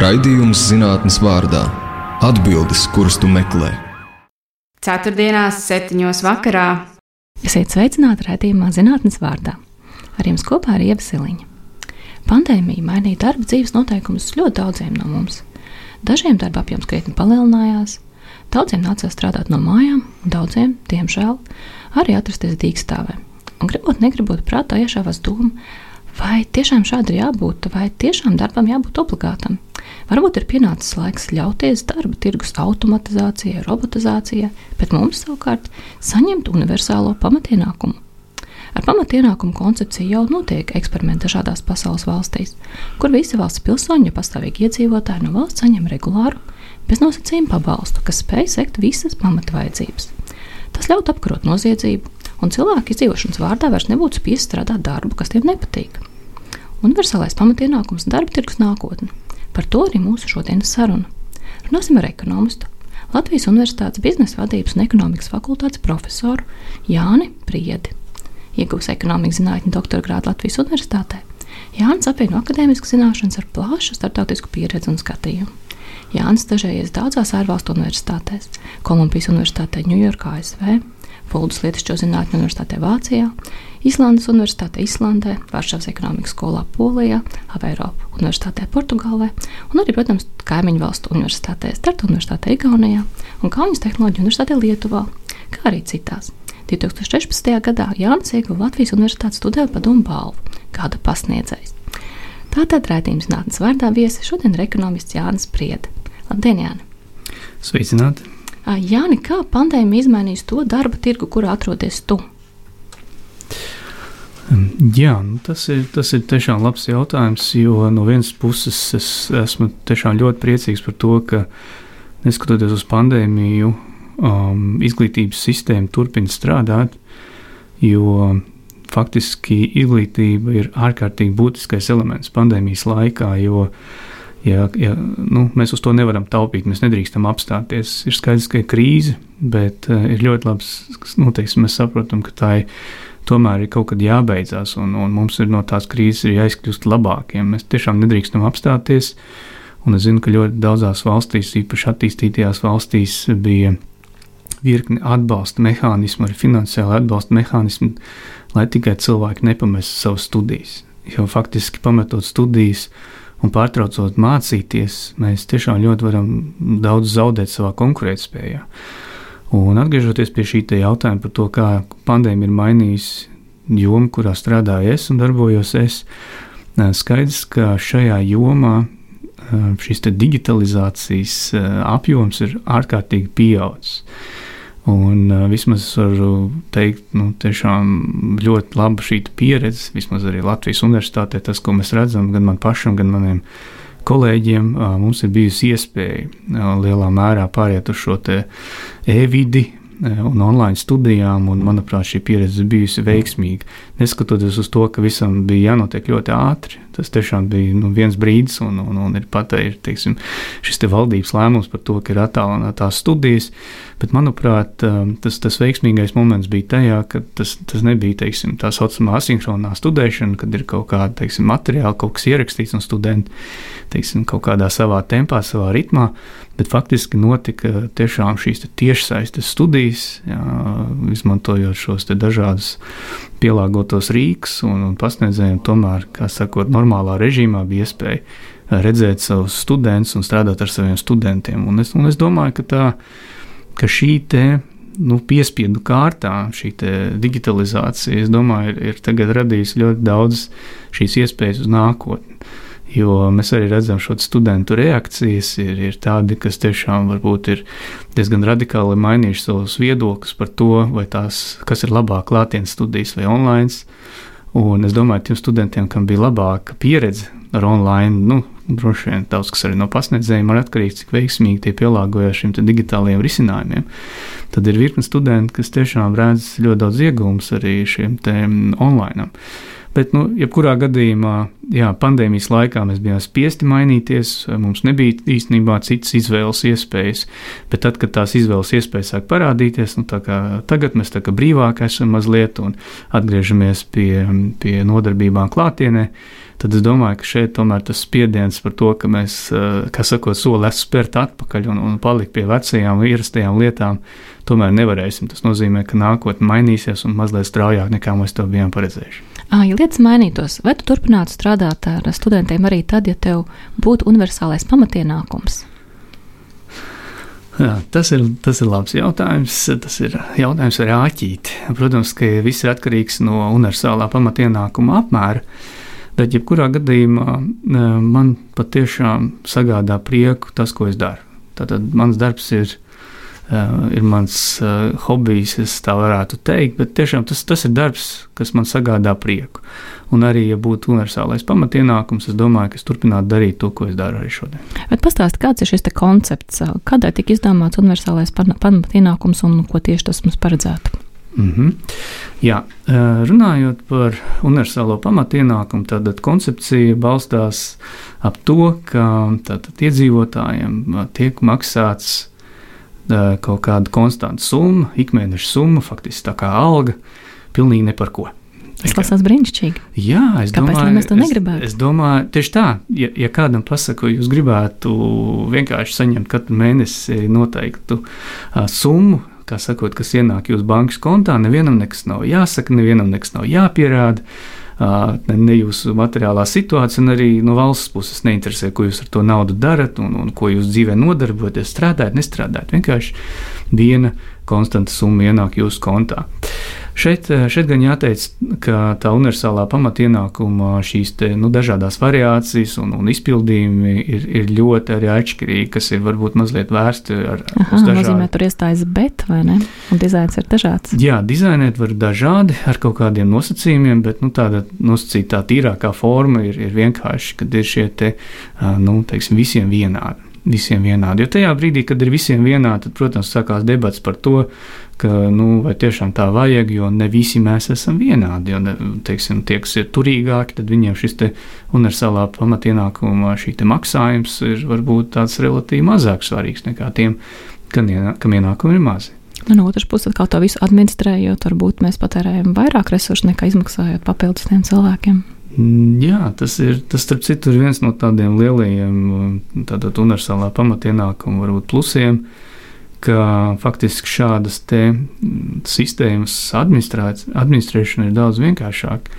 Raidījums zinātnes vārdā - atbildes, kuras tu meklē. Ceturtdienās, septiņos vakarā. Esiet sveicināti raidījumā zinātnes vārdā. Ar jums kopā ir Ieva Siliņa. Pandēmija mainīja darba dzīves noteikumus ļoti daudziem no mums. Dažiem darba apjoms krietni palielinājās, daudziem nācās strādāt no mājām, un daudziem, diemžēl, arī atrasties dīkstāvē. Un gribot, negribot, prātā iešāvās doma, vai tiešām šādi ir jābūt, vai tiešām darbam jābūt obligātam. Varbūt ir pienācis laiks ļauties darba tirgus automatizācijai, robotizācijai, bet mums savukārt saņemt universālo pamatienākumu. Ar pamatienākumu koncepciju jau notiek eksperimenti dažādās pasaules valstīs, kur visi valsts pilsoņi, ja pastāvīgi iedzīvotāji no valsts saņem regulāru, bez nosacījuma pabalstu, kas spēj sekt visas pamatvajadzības. Tas ļaut apkarot noziedzību, un cilvēku izdzīvošanas vārdā vairs nebūtu spiest strādāt darbu, kas tiem nepatīk. Universālais pamatienākums - darba tirgus nākotne. Par to arī mūsu šodienas saruna. Runāsim ar ekonomistu, Latvijas Universitātes biznesa vadības un ekonomikas fakultātes profesoru Jāni Priedi. Iegūs ekonomikas zinātņu doktora grādu Latvijas Universitātē. Jānis apvieno akadēmiskas zināšanas ar plašu starptautisku pieredzi un skatījumu. Jānis stažējies daudzās ārvalstu universitātēs - Kolumbijas Universitātē, Ņujorkā, ASV, Fuldas Lietišķo zinātņu universitātē Vācijā, Islandes Universitātē Islandē, Varšavas ekonomikas skolā Polijā, Aveiropa Universitātē Portugālē un arī, protams, kaimiņu valstu universitātē Starta Universitātē Igaunijā un Kaunas Tehnoloģiju Universitātē Lietuvā, kā arī citās. 2016. gadā Jānis ieguva Latvijas Universitātes studiju padomu balvu, gada pasniedzējs. Tātad raidījums nākotnes vārdā viesi šodien ir ekonomists Jānis Priede. Labdien, Jāni! Sveicināti! Jāni, kā pandēmija izmainīs to darba tirgu, kurā atrodies tu? Jā, nu tas, ir, tas ir tiešām labs jautājums, jo no vienas puses es esmu tiešām ļoti priecīgs par to, ka neskatoties uz pandēmiju, um, izglītības sistēma turpina strādāt, jo faktiski izglītība ir ārkārtīgi būtiskais elements pandēmijas laikā, jo ja, ja, nu, mēs uz to nevaram taupīt, mēs nedrīkstam apstāties. Ir skaidrs, ka ir krīze, bet uh, ir ļoti labs, nu, teiksim, mēs saprotam, ka tā ir tomēr ir kaut kad jābeidzās, un, un mums ir no tās krīzes jāizkļūst labākiem. Mēs tiešām nedrīkstam apstāties. Un es zinu, ka ļoti daudzās valstīs, īpaši attīstītajās valstīs, bija virkni atbalsta mehānismu, arī finansiāli atbalsta mehānismu, lai tikai cilvēki nepamestu savas studijas. Jo faktiski pametot studijas un pārtraucot mācīties, mēs tiešām ļoti varam daudz zaudēt savā konkurētspējā. Un atgriežoties pie šī jautājuma par to, kā pandēmija ir mainījusi jomu, kurā strādāju es un darbojos es, skaidrs, ka šajā jomā šīs digitalizācijas apjoms ir ārkārtīgi pieaudzis. Un uh, vismaz varu teikt, nu, tiešām ļoti laba šī pieredze, vismaz arī Latvijas universitātē, tas, ko mēs redzam, gan man pašam, gan maniem kolēģiem, uh, mums ir bijusi iespēja uh, lielā mērā pāriet uz šo e-vidi, un online studijām, un, manuprāt, šī pieredze bijusi veiksmīga. Neskatoties uz to, ka visam bija jānotiek ļoti ātri, tas tiešām bija nu, viens brīdis, un, un, un ir pat ir, teiksim, šis te valdības lēmums par to, ka ir attālinātās studijas. Bet, manuprāt, tas, tas veiksmīgais moments bija tajā, ka tas, tas nebija teiksim, tā saucamā asinhronā studēšana, kad ir kaut kāda teiksim, materiāla, kaut kas ierakstīts un studenti teiksim, kaut kādā savā tempā, savā ritmā. Bet faktiski notika tiešām šīs tiešsaistes studijas, jā, izmantojot šos dažādus pielāgotos rīkus, un, un pasniedzējiem tomēr, kā sakot, normālā režīmā bija iespēja redzēt savus studentus un strādāt ar saviem studentiem. Un es, un es domāju, ka, tā, ka šī te, nu, piespiedu kārtā šī digitalizācija, domāju, ir, ir radījusi ļoti daudz šīs iespējas uz nākotni. Jo mēs arī redzam šo studentu reakcijas, ir, ir tādi, kas tiešām varbūt ir diezgan radikāli mainījuši savus viedokļus par to, tās, kas ir labāk klātienes studijas vai online. Un es domāju, tiem studentiem, kam bija labāka pieredze ar online, nu, droši vien daudz kas arī no pasniedzējiem ir atkarīgs, cik veiksmīgi tie pielāgojas šiem digitālajiem risinājumiem. Tad ir virkni studenti, kas tiešām redz ļoti daudz iegūmus arī šiem online. Bet, nu, jebkurā gadījumā, jā, pandēmijas laikā mēs bijām spiesti mainīties. Mums nebija īstenībā citas izvēles iespējas. Bet tad, kad tās izvēles iespējas sāk parādīties, nu, tagad mēs tā kā brīvāk esam mazliet un atgriežamies pie, pie nodarbībām klātienē. Tad es domāju, ka šeit tomēr tas spiediens par to, ka mēs, kā sakot, soli esam spērt atpakaļ un, un palikt pie vecajām, ierastajām lietām, tomēr nevarēsim. Tas nozīmē, ka nākotnē mainīsies un mazliet straujāk nekā mēs to bijām paredzējuši. Ja lietas mainītos, vai tu turpinātu strādāt ar studentiem arī tad, ja tev būtu universālais pamatienākums? Jā, tas, ir, tas ir labs jautājums. Tas ir jautājums ar āķīti. Protams, ka viss ir atkarīgs no universālā pamatienākuma apmēra. Bet, jebkurā gadījumā, man patiešām sagādā prieku tas, ko es daru. Tātad mans darbs ir uh, ir mans uh, hobijs, es tā varētu teikt, bet tiešām tas, tas ir darbs, kas man sagādā prieku. Un arī, ja būtu universālais pamatienākums, es domāju, ka es turpinātu darīt to, ko es daru arī šodien. Bet pastāstiet, kāds ir šis koncepts, kādēļ tika izdomāts universālais pamatienākums un ko tieši tas mums paredzētu? Mm -hmm. Jā, runājot par universālo pamatienākumu, tad koncepcija balstās ap to, ka tātad, iedzīvotājiem tiek maksāts kaut kāda konstanta summa, ikmēneša summa, faktiski tā kā alga, pilnīgi ne par ko. Tas klausās brīnišķīgi. Jā, es Kāpēc domāju, mēs to negribētu? Es, es domāju, tieši tā, ja, ja kādam pasaka, ka jūs gribētu vienkārši saņemt katru mēnesi noteiktu uh, summu, kā sakot, kas ienāk jūsu bankas kontā, nevienam nekas nav jāsaka, nevienam nekas nav jāpierāda. Uh, ne jūsu materiālā situācija, un arī no valsts puses neinteresē, ko jūs ar to naudu darat un, un ko jūs dzīvē nodarbojaties, strādājat, nestrādājat. Vienkārši viena konstanta summa ienāk jūsu kontā. Šeit, eh, šeit gan jāteic, ka tā universālā pamatienākuma šīs te, nu, dažādas variācijas un, un izpildījumi ir, ir ļoti arī atšķirīgi, kas ir varbūt mazliet vērsti ar Aha, uz dažādu. nozīmē, tur iestājas bet, vai ne? Un dizains ir dažāds. Jā, dizainēt var dažādi ar kaut kādiem nosacījumiem, bet nu, tāda nosacītā tīrākā forma ir, ir vienkārši, kad ir šie te, nu, teiksim, visiem vienādi visiem vienādi. Jo tajā brīdī, kad ir visiem vienādi, tad, protams, sākās debats par to, ka nu, tiešām tā vajag, jo ne visi mēs esam vienādi. Jo, teiksim, tie, kas ir turīgāki, tad viņiem šis universālā pamatienākuma maksājums ir varbūt tāds relatīvi mazāk svarīgs nekā tiem, kam ienākumi ir mazi. Nu, no otras puses, kā to visu administrējot, varbūt mēs patērējam vairāk resursu nekā izmaksājot papildus tiem cilvēkiem. Mm, jā, tas ir tas, starp citu, viens no tādiem lielajiem universālā pamatienākuma varbūt plusiem. Ka faktiski šādas mm, sistēmas administrēšana ir daudz vienkāršāka.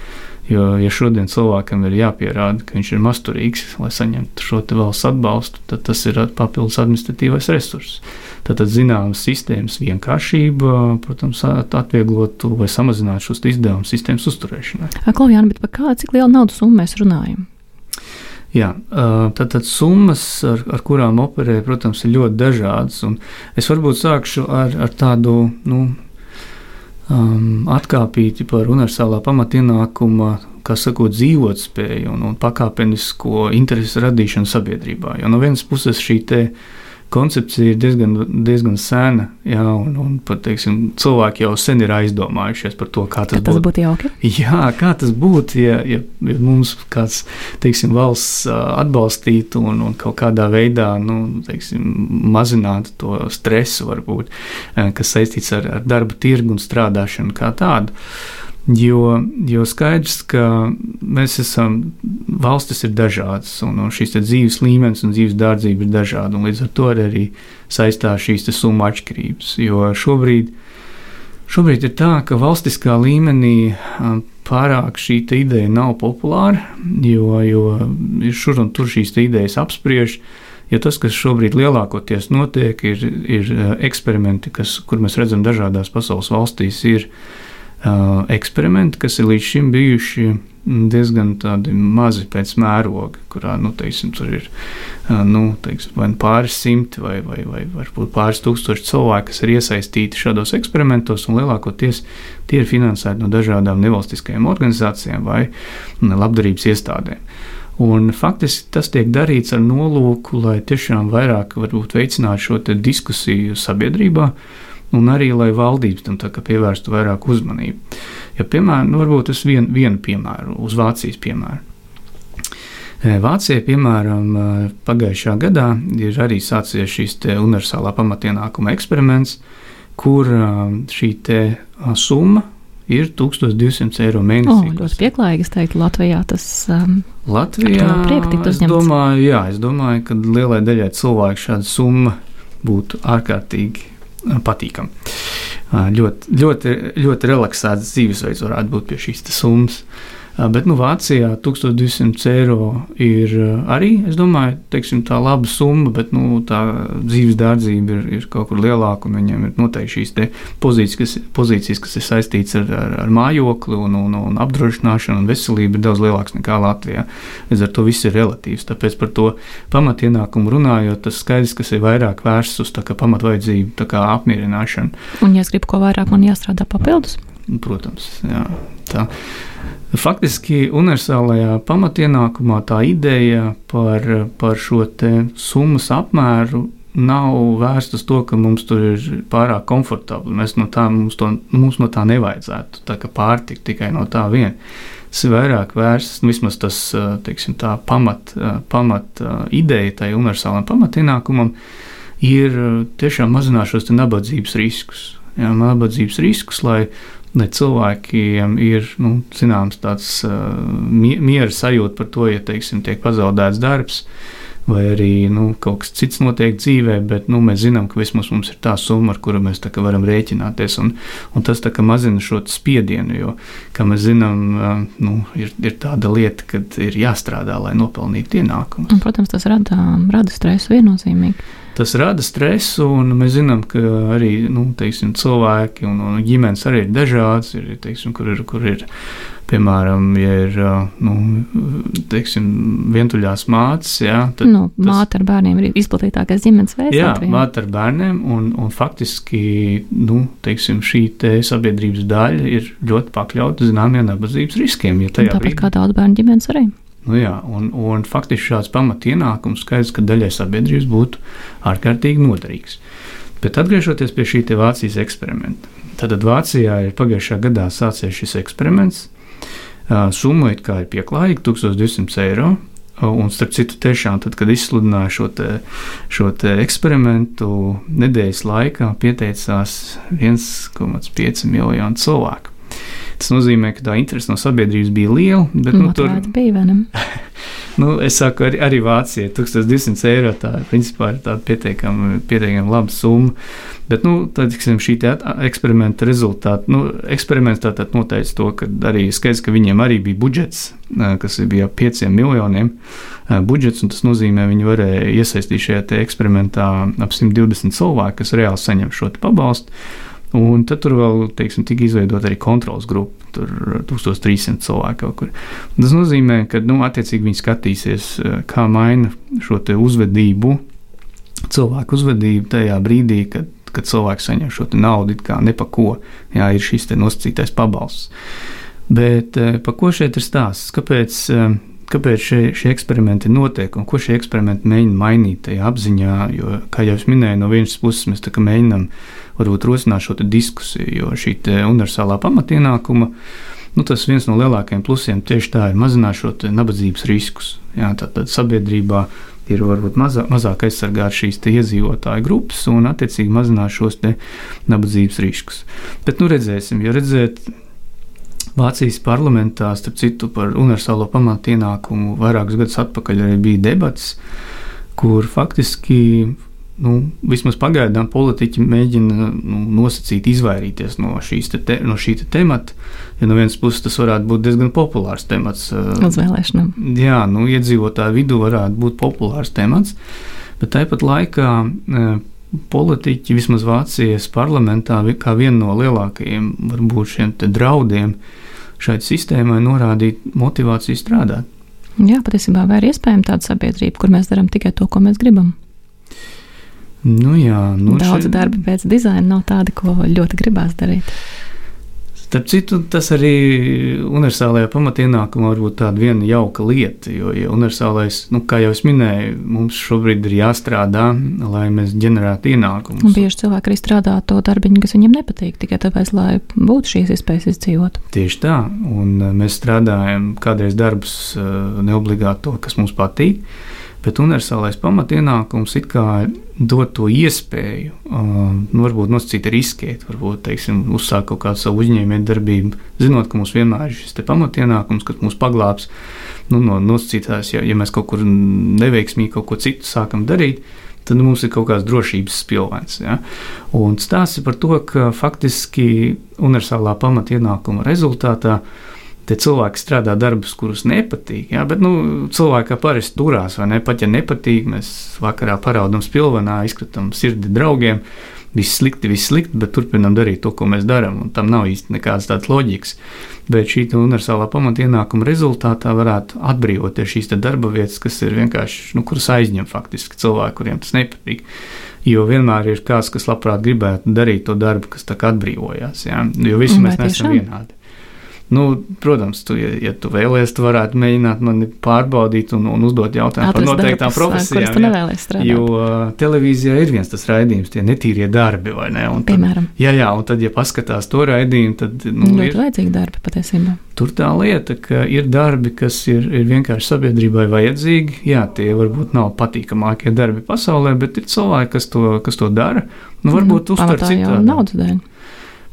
Jo, ja šodien cilvēkam ir jāpierāda, ka viņš ir masturīgs, lai saņemtu šo valsts atbalstu, tad tas ir papildus administratīvais resurss. Tātad zināmas sistēmas vienkāršība, protams, atvieglotu vai samazinātu šos izdevumus sistēmas uzturēšanai. Klaujāna, bet par kādu cik lielu naudas summu mēs runājam? Jā, tātad summas, ar, ar kurām operē, protams, ir ļoti dažādas. Es varbūt sākšu ar, ar tādu nu, um, atkāpīti par universālā pamatienākuma, kā sakot, dzīvotspēju un, un pakāpenisko interesi radīšanu sabiedrībā. Jo no vienas puses šī koncepcija ir diezgan, diezgan sena, jā, un, un pat, teiksim, cilvēki jau sen ir aizdomājušies par to, kā tas, tas būtu. būtu jauki. Jā, kā tas būtu, ja, ja, ja mums kāds, teiksim, valsts atbalstītu un, un kaut kādā veidā, nu, teiksim, mazinātu to stresu, varbūt, kas saistīts ar, ar darba tirgu un strādāšanu kā tādu. Jo, jo skaidrs, ka mēs esam, valstis ir dažādas, un, un šīs dzīves līmenis un dzīves dārdzība ir dažāda. Līdz ar to arī saistās šīs summu atšķirības. Jo šobrīd, šobrīd ir tā, ka valstiskā līmenī pārāk šī ideja nav populāra, jo, jo ir šur un tur šīs idejas apspriež. Jo tas, kas šobrīd lielākoties notiek, ir, ir eksperimenti, kas, kur mēs redzam dažādās pasaules valstīs, ir Uh, eksperimenti, kas ir līdz šim bijuši diezgan mazi pēc mēroga, kurā nu, teiksim, tur ir uh, nu, teiksim, vai nu pāris simti vai, vai, vai varbūt pāris tūkstoši cilvēku, kas ir iesaistīti šādos eksperimentos, un lielākoties tie ir finansēti no dažādām nevalstiskajām organizācijām vai labdarības iestādēm. Un faktiski tas tiek darīts ar nolūku, lai tiešām vairāk veicinātu šo diskusiju sabiedrībā, uh, un arī lai valdības tam pievērstu vairāk uzmanību. Ja, piemēram, nu, varbūt es vien, vienu piemēru, uz Vācijas piemēru. E, Vācijā, piemēram, e, pagājušā gadā ir arī sācies šīs universālā pamatienākuma eksperiments, kur e, šī summa ir 1200 eiro mēnesī. ļoti pieklājīgi, es teiktu, Latvijā tas um, Latvijā es domāju, jā, es domāju, ka lielai daļai cilvēku šāda summa būtu ārkārtīgi ā, patīkama. Ā, Ļoti, ļoti, ļoti relaksēts dzīvesveids varētu būt pie šīs summas. Bet nu, Vācijā 1200 eiro ir arī, es domāju, teiksim, tā laba summa, bet nu, tā dzīves dārdzība ir, ir kaut kur lielāka, un viņiem ir noteikti šīs pozīcijas, kas, pozīcijas, kas ir saistītas ar, ar, ar mājokli un, un, un apdrošināšanu un veselību, ir daudz lielākas nekā Latvijā. Līdz ar to viss ir relatīvs. Tāpēc par to pamatienākumu runājot, tas skaidrs, kas ir vairāk vērsts uz pamatvajadzību apmierināšanu. un, ja es gribu ko vairāk, man jāstrādā papildus. Protams, jā, tā. Faktiski universālajā pamatienākumā tā ideja par, par šo summas apmēru nav vērsta uz to, ka mums tur ir pārāk komfortabli. Mēs no tā, mums, to, mums no tā nevajadzētu tā pārtikt tikai no tā vien. Tas ir vairāk vērsts, nu, vismaz tas teiksim, tā pamat, pamat ideja tai universālajam pamatienākumam ir tiešām mazināt šos nabadzības riskus. Jā, nabadzības riskus, lai lai cilvēkiem ir nu, zināms tāds uh, mie- miera sajūta par to, ja teiksim, tiek pazaudēts darbs. Vai arī nu, kaut kas cits notiek dzīvē, bet nu, mēs zinām, ka vismaz mums ir tā summa, ar kuru mēs varam rēķināties. Un, un tas mazina šo spiedienu, jo, kā mēs zinām, uh, nu, ir, ir tāda lieta, ka ir jāstrādā, lai nopelnītu ienākumus. Protams, tas rada, rada stresu viennozīmīgi. Tas rada stresu, un mēs zinām, ka arī nu, teiksim, cilvēki un, un ģimenes arī ir dažādas. Ir, teiksim, kur, ir, kur ir, piemēram, ja ir nu, teiksim, vientuļās mātes, jā, tad Nu, māte ar bērniem ir izplatītākais ģimenes veids. Jā, Latvijā. māte ar bērniem, un, un faktiski nu, teiksim, šī te sabiedrības daļa ir ļoti pakļauta zināmiem nabadzības riskiem. Ja Tāpat brīdī- kā daudz bērnu ģimenes arī. Nu jā, un, un faktiski šāds pamatienākums skaidrs, ka daļai sabiedrības būtu ārkārtīgi noderīgs. Bet atgriežoties pie šī Vācijas eksperimenta, tad Vācijā ir pagājušā gadā sācies šis eksperiments. Summa it kā ir pieklājīga, 1200 eiro. Un, starp citu, tiešām, tad, kad izsludināja šo, te, šo te eksperimentu, nedēļas laikā pieteicās 1,5 miljonu cilvēku. Tas nozīmē, ka tā interese no sabiedrības bija liela, bet nu, tur bija, ne? Nu, es saku, arī, arī Vācijai 1200 eiro tā principā ir tāda pietiekami, pietiekami laba summa. Bet nu, tad, tiksim, šī eksperimenta rezultāti, nu, eksperiments tātad noteica to, ka arī skaidrs, ka viņiem arī bija budžets, kas bija ap 5 miljoniem budžets, un tas nozīmē, viņi varēja iesaistīt šajā eksperimentā ap 120 cilvēku, kas reāli saņem šo pabalstu. Un tad tur vēl teiksim, tika izveidota arī kontrols grupa. Tur 1300 cilvēku kaut kur. Tas nozīmē, ka nu, attiecīgi viņi skatīsies, eh, kā maina šo uzvedību, cilvēku uzvedību tajā brīdī, kad, kad cilvēks saņem šo naudu, kā ne pa ko. Jā, ir šis nosacītais pabalsts. Bet eh, par ko šeit ir stāsts? Kāpēc, kāpēc šie, šie eksperimenti notiek un ko šie eksperimenti mēģina mainīt tajā apziņā? Jo, kā jau es minēju, no vienas puses mēs tā mēģinām varbūt rosināt šo diskusiju, jo šī universālā pamatienākuma. Nu, tas viens no lielākajiem plusiem tieši tā ir mazināt šo nabadzības riskus. Jā, tad, tad sabiedrībā ir varbūt mazā, mazāk aizsargāt šīs iedzīvotāju grupas un, attiecīgi, mazināt šos nabadzības riskus. Bet, nu, redzēsim, jo redzēt, Vācijas parlamentā, starp citu, par universālo pamatienākumu vairākus gadus atpakaļ arī bija debats, kur faktiski nu, vismaz pagaidām politiķi mēģina nu, nosacīt, izvairīties no, te, no šī te temata. Ja no vienas puses tas varētu būt diezgan populārs temats. Uz vēlēšanām. Jā, nu, iedzīvotāju vidū varētu būt populārs temats, bet tāpat laikā politiķi, vismaz Vācijas parlamentā, kā vienu no lielākajiem varbūt šiem draudiem šai sistēmai norādīt motivāciju strādāt. Jā, patiesībā vai ir iespējama tāda sabiedrība, kur mēs darām tikai to, ko mēs gribam? Nu, jā, nu, Daudz šeit- darba pēc dizaina nav tāda, ko ļoti gribās darīt. Starp citu, tas arī universālajā pamatienākumā var būt tāda viena jauka lieta. Jo, ja universālais, nu, kā jau es minēju, mums šobrīd ir jāstrādā, lai mēs ģenerētu ienākumus. Un bieži cilvēki arī strādā to darbiņu, kas viņiem nepatīk, tikai tāpēc, lai būtu šīs iespējas izdzīvot. Tieši tā, un eh, mēs strādājam kādreiz darbus, eh, neobligāti to, kas mums patīk. Bet universālais pamatienākums it kā dod to iespēju, um, nu, varbūt nosacīt riskēt, varbūt teiksim, uzsākt kaut kādu savu uzņēmējdarbību, zinot, ka mums vienmēr ir šis pamatienākums, kas mūs paglābs nu, no nosacītās, ja, ja mēs kaut kur neveiksmīgi kaut ko citu sākam darīt. Tad mums ir kaut kāds drošības spilvens. Ja? Un stāsts ir par to, ka faktiski universālā pamatienākuma rezultātā uh, Tie cilvēki strādā darbus, kurus nepatīk. Jā, bet nu, cilvēki parasti turās, vai ne? Pat ja nepatīk, mēs vakarā paraudam spilvenā, izskatām sirdi draugiem. Viss slikti, viss slikti, bet turpinām darīt to, ko mēs darām. Tam nav īsti nekādas tādas loģikas. Bet šī universālā pamatienākuma rezultātā varētu atbrīvoties šīs darba vietas, kas ir vienkārši, nu, kuras aizņem faktiski cilvēki, kuriem tas nepatīk. Jo vienmēr ir kāds, kas labprāt gribētu darīt to darbu, kas tā kā atbrīvojās. Jā? Jo visi mēs neesam vienādi. Nu, protams, tu, ja, ja tu vēlēsies, tu varētu mēģināt mani pārbaudīt un, un uzdot jautājumu par noteiktām profesijām. Jā, jo uh, televīzijā ir viens tas raidījums, tie netīrie darbi, vai ne? Un Piemēram. Tad, jā, jā, un tad, ja paskatās to raidījumu, tad. Nu, ļoti ir, vajadzīgi darbi patiesībā. Tur tā lieta, ka ir darbi, kas ir, ir vienkārši sabiedrībai vajadzīgi. Jā, tie varbūt nav patīkamākie darbi pasaulē, bet ir cilvēki, kas to, kas to dara. Nu, varbūt mm, uztver citādi. Naudas dēļ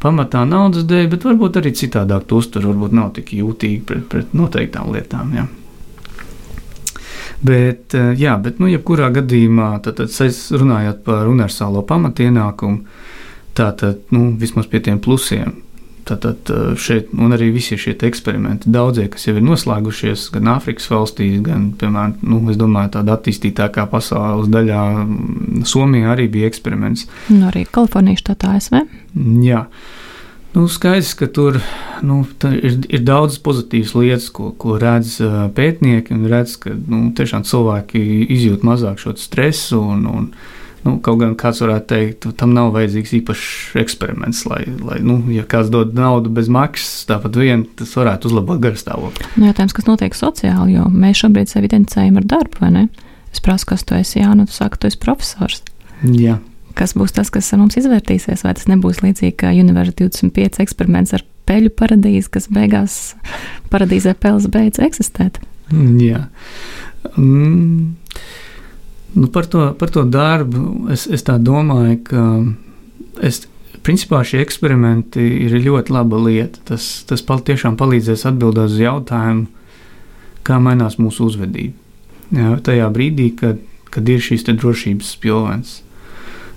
pamatā naudas dēļ, bet varbūt arī citādāk to uztver, varbūt nav tik jūtīgi pret, pret noteiktām lietām. Jā. Bet, eh, jā, bet, nu, jebkurā gadījumā, tad, tad runājot par universālo pamatienākumu, tātad, nu, vismaz pie tiem plusiem, Tātad eh, šeit, un arī visi šie eksperimenti, daudzie, kas jau ir noslēgušies, gan Āfrikas valstīs, gan, piemēram, nu, domāju, tādā attīstītākā pasaules daļā, mm, Somijā arī bija eksperiments. Un nu, arī Kalifornijas štatā ASV. Jā. Nu, skaidrs, ka tur nu, ir, ir daudz pozitīvas lietas, ko, ko redz eh, pētnieki. Redz, ka nu, tiešām cilvēki izjūt mazāk šo stresu un, un, Nu, kaut gan kāds varētu teikt, tam nav vajadzīgs īpašs eksperiments, lai, lai nu, ja kāds dod naudu bez maksas, tāpat vien tas varētu uzlabot garstāvokli. Nu, jautājums, kas notiek sociāli, jo mēs šobrīd sevi identificējam ar darbu, vai ne? Es prasu, kas tu esi, jā, nu tu saki, tu esi profesors. Jā. Kas būs tas, kas mums izvērtīsies, vai tas nebūs līdzīgi kā Universal 25 eksperiments ar peļu paradīzi, kas beigās paradīzē peles beidz eksistēt? Jā. Mm. Nu, par, to, par to darbu es, es domāju, ka es, principā šie eksperimenti ir ļoti laba lieta. Tas, tas tiešām palīdzēs atbildēt uz jautājumu, kā mainās mūsu uzvedība. Jā, tajā brīdī, kad, kad ir šīs drošības spilvens.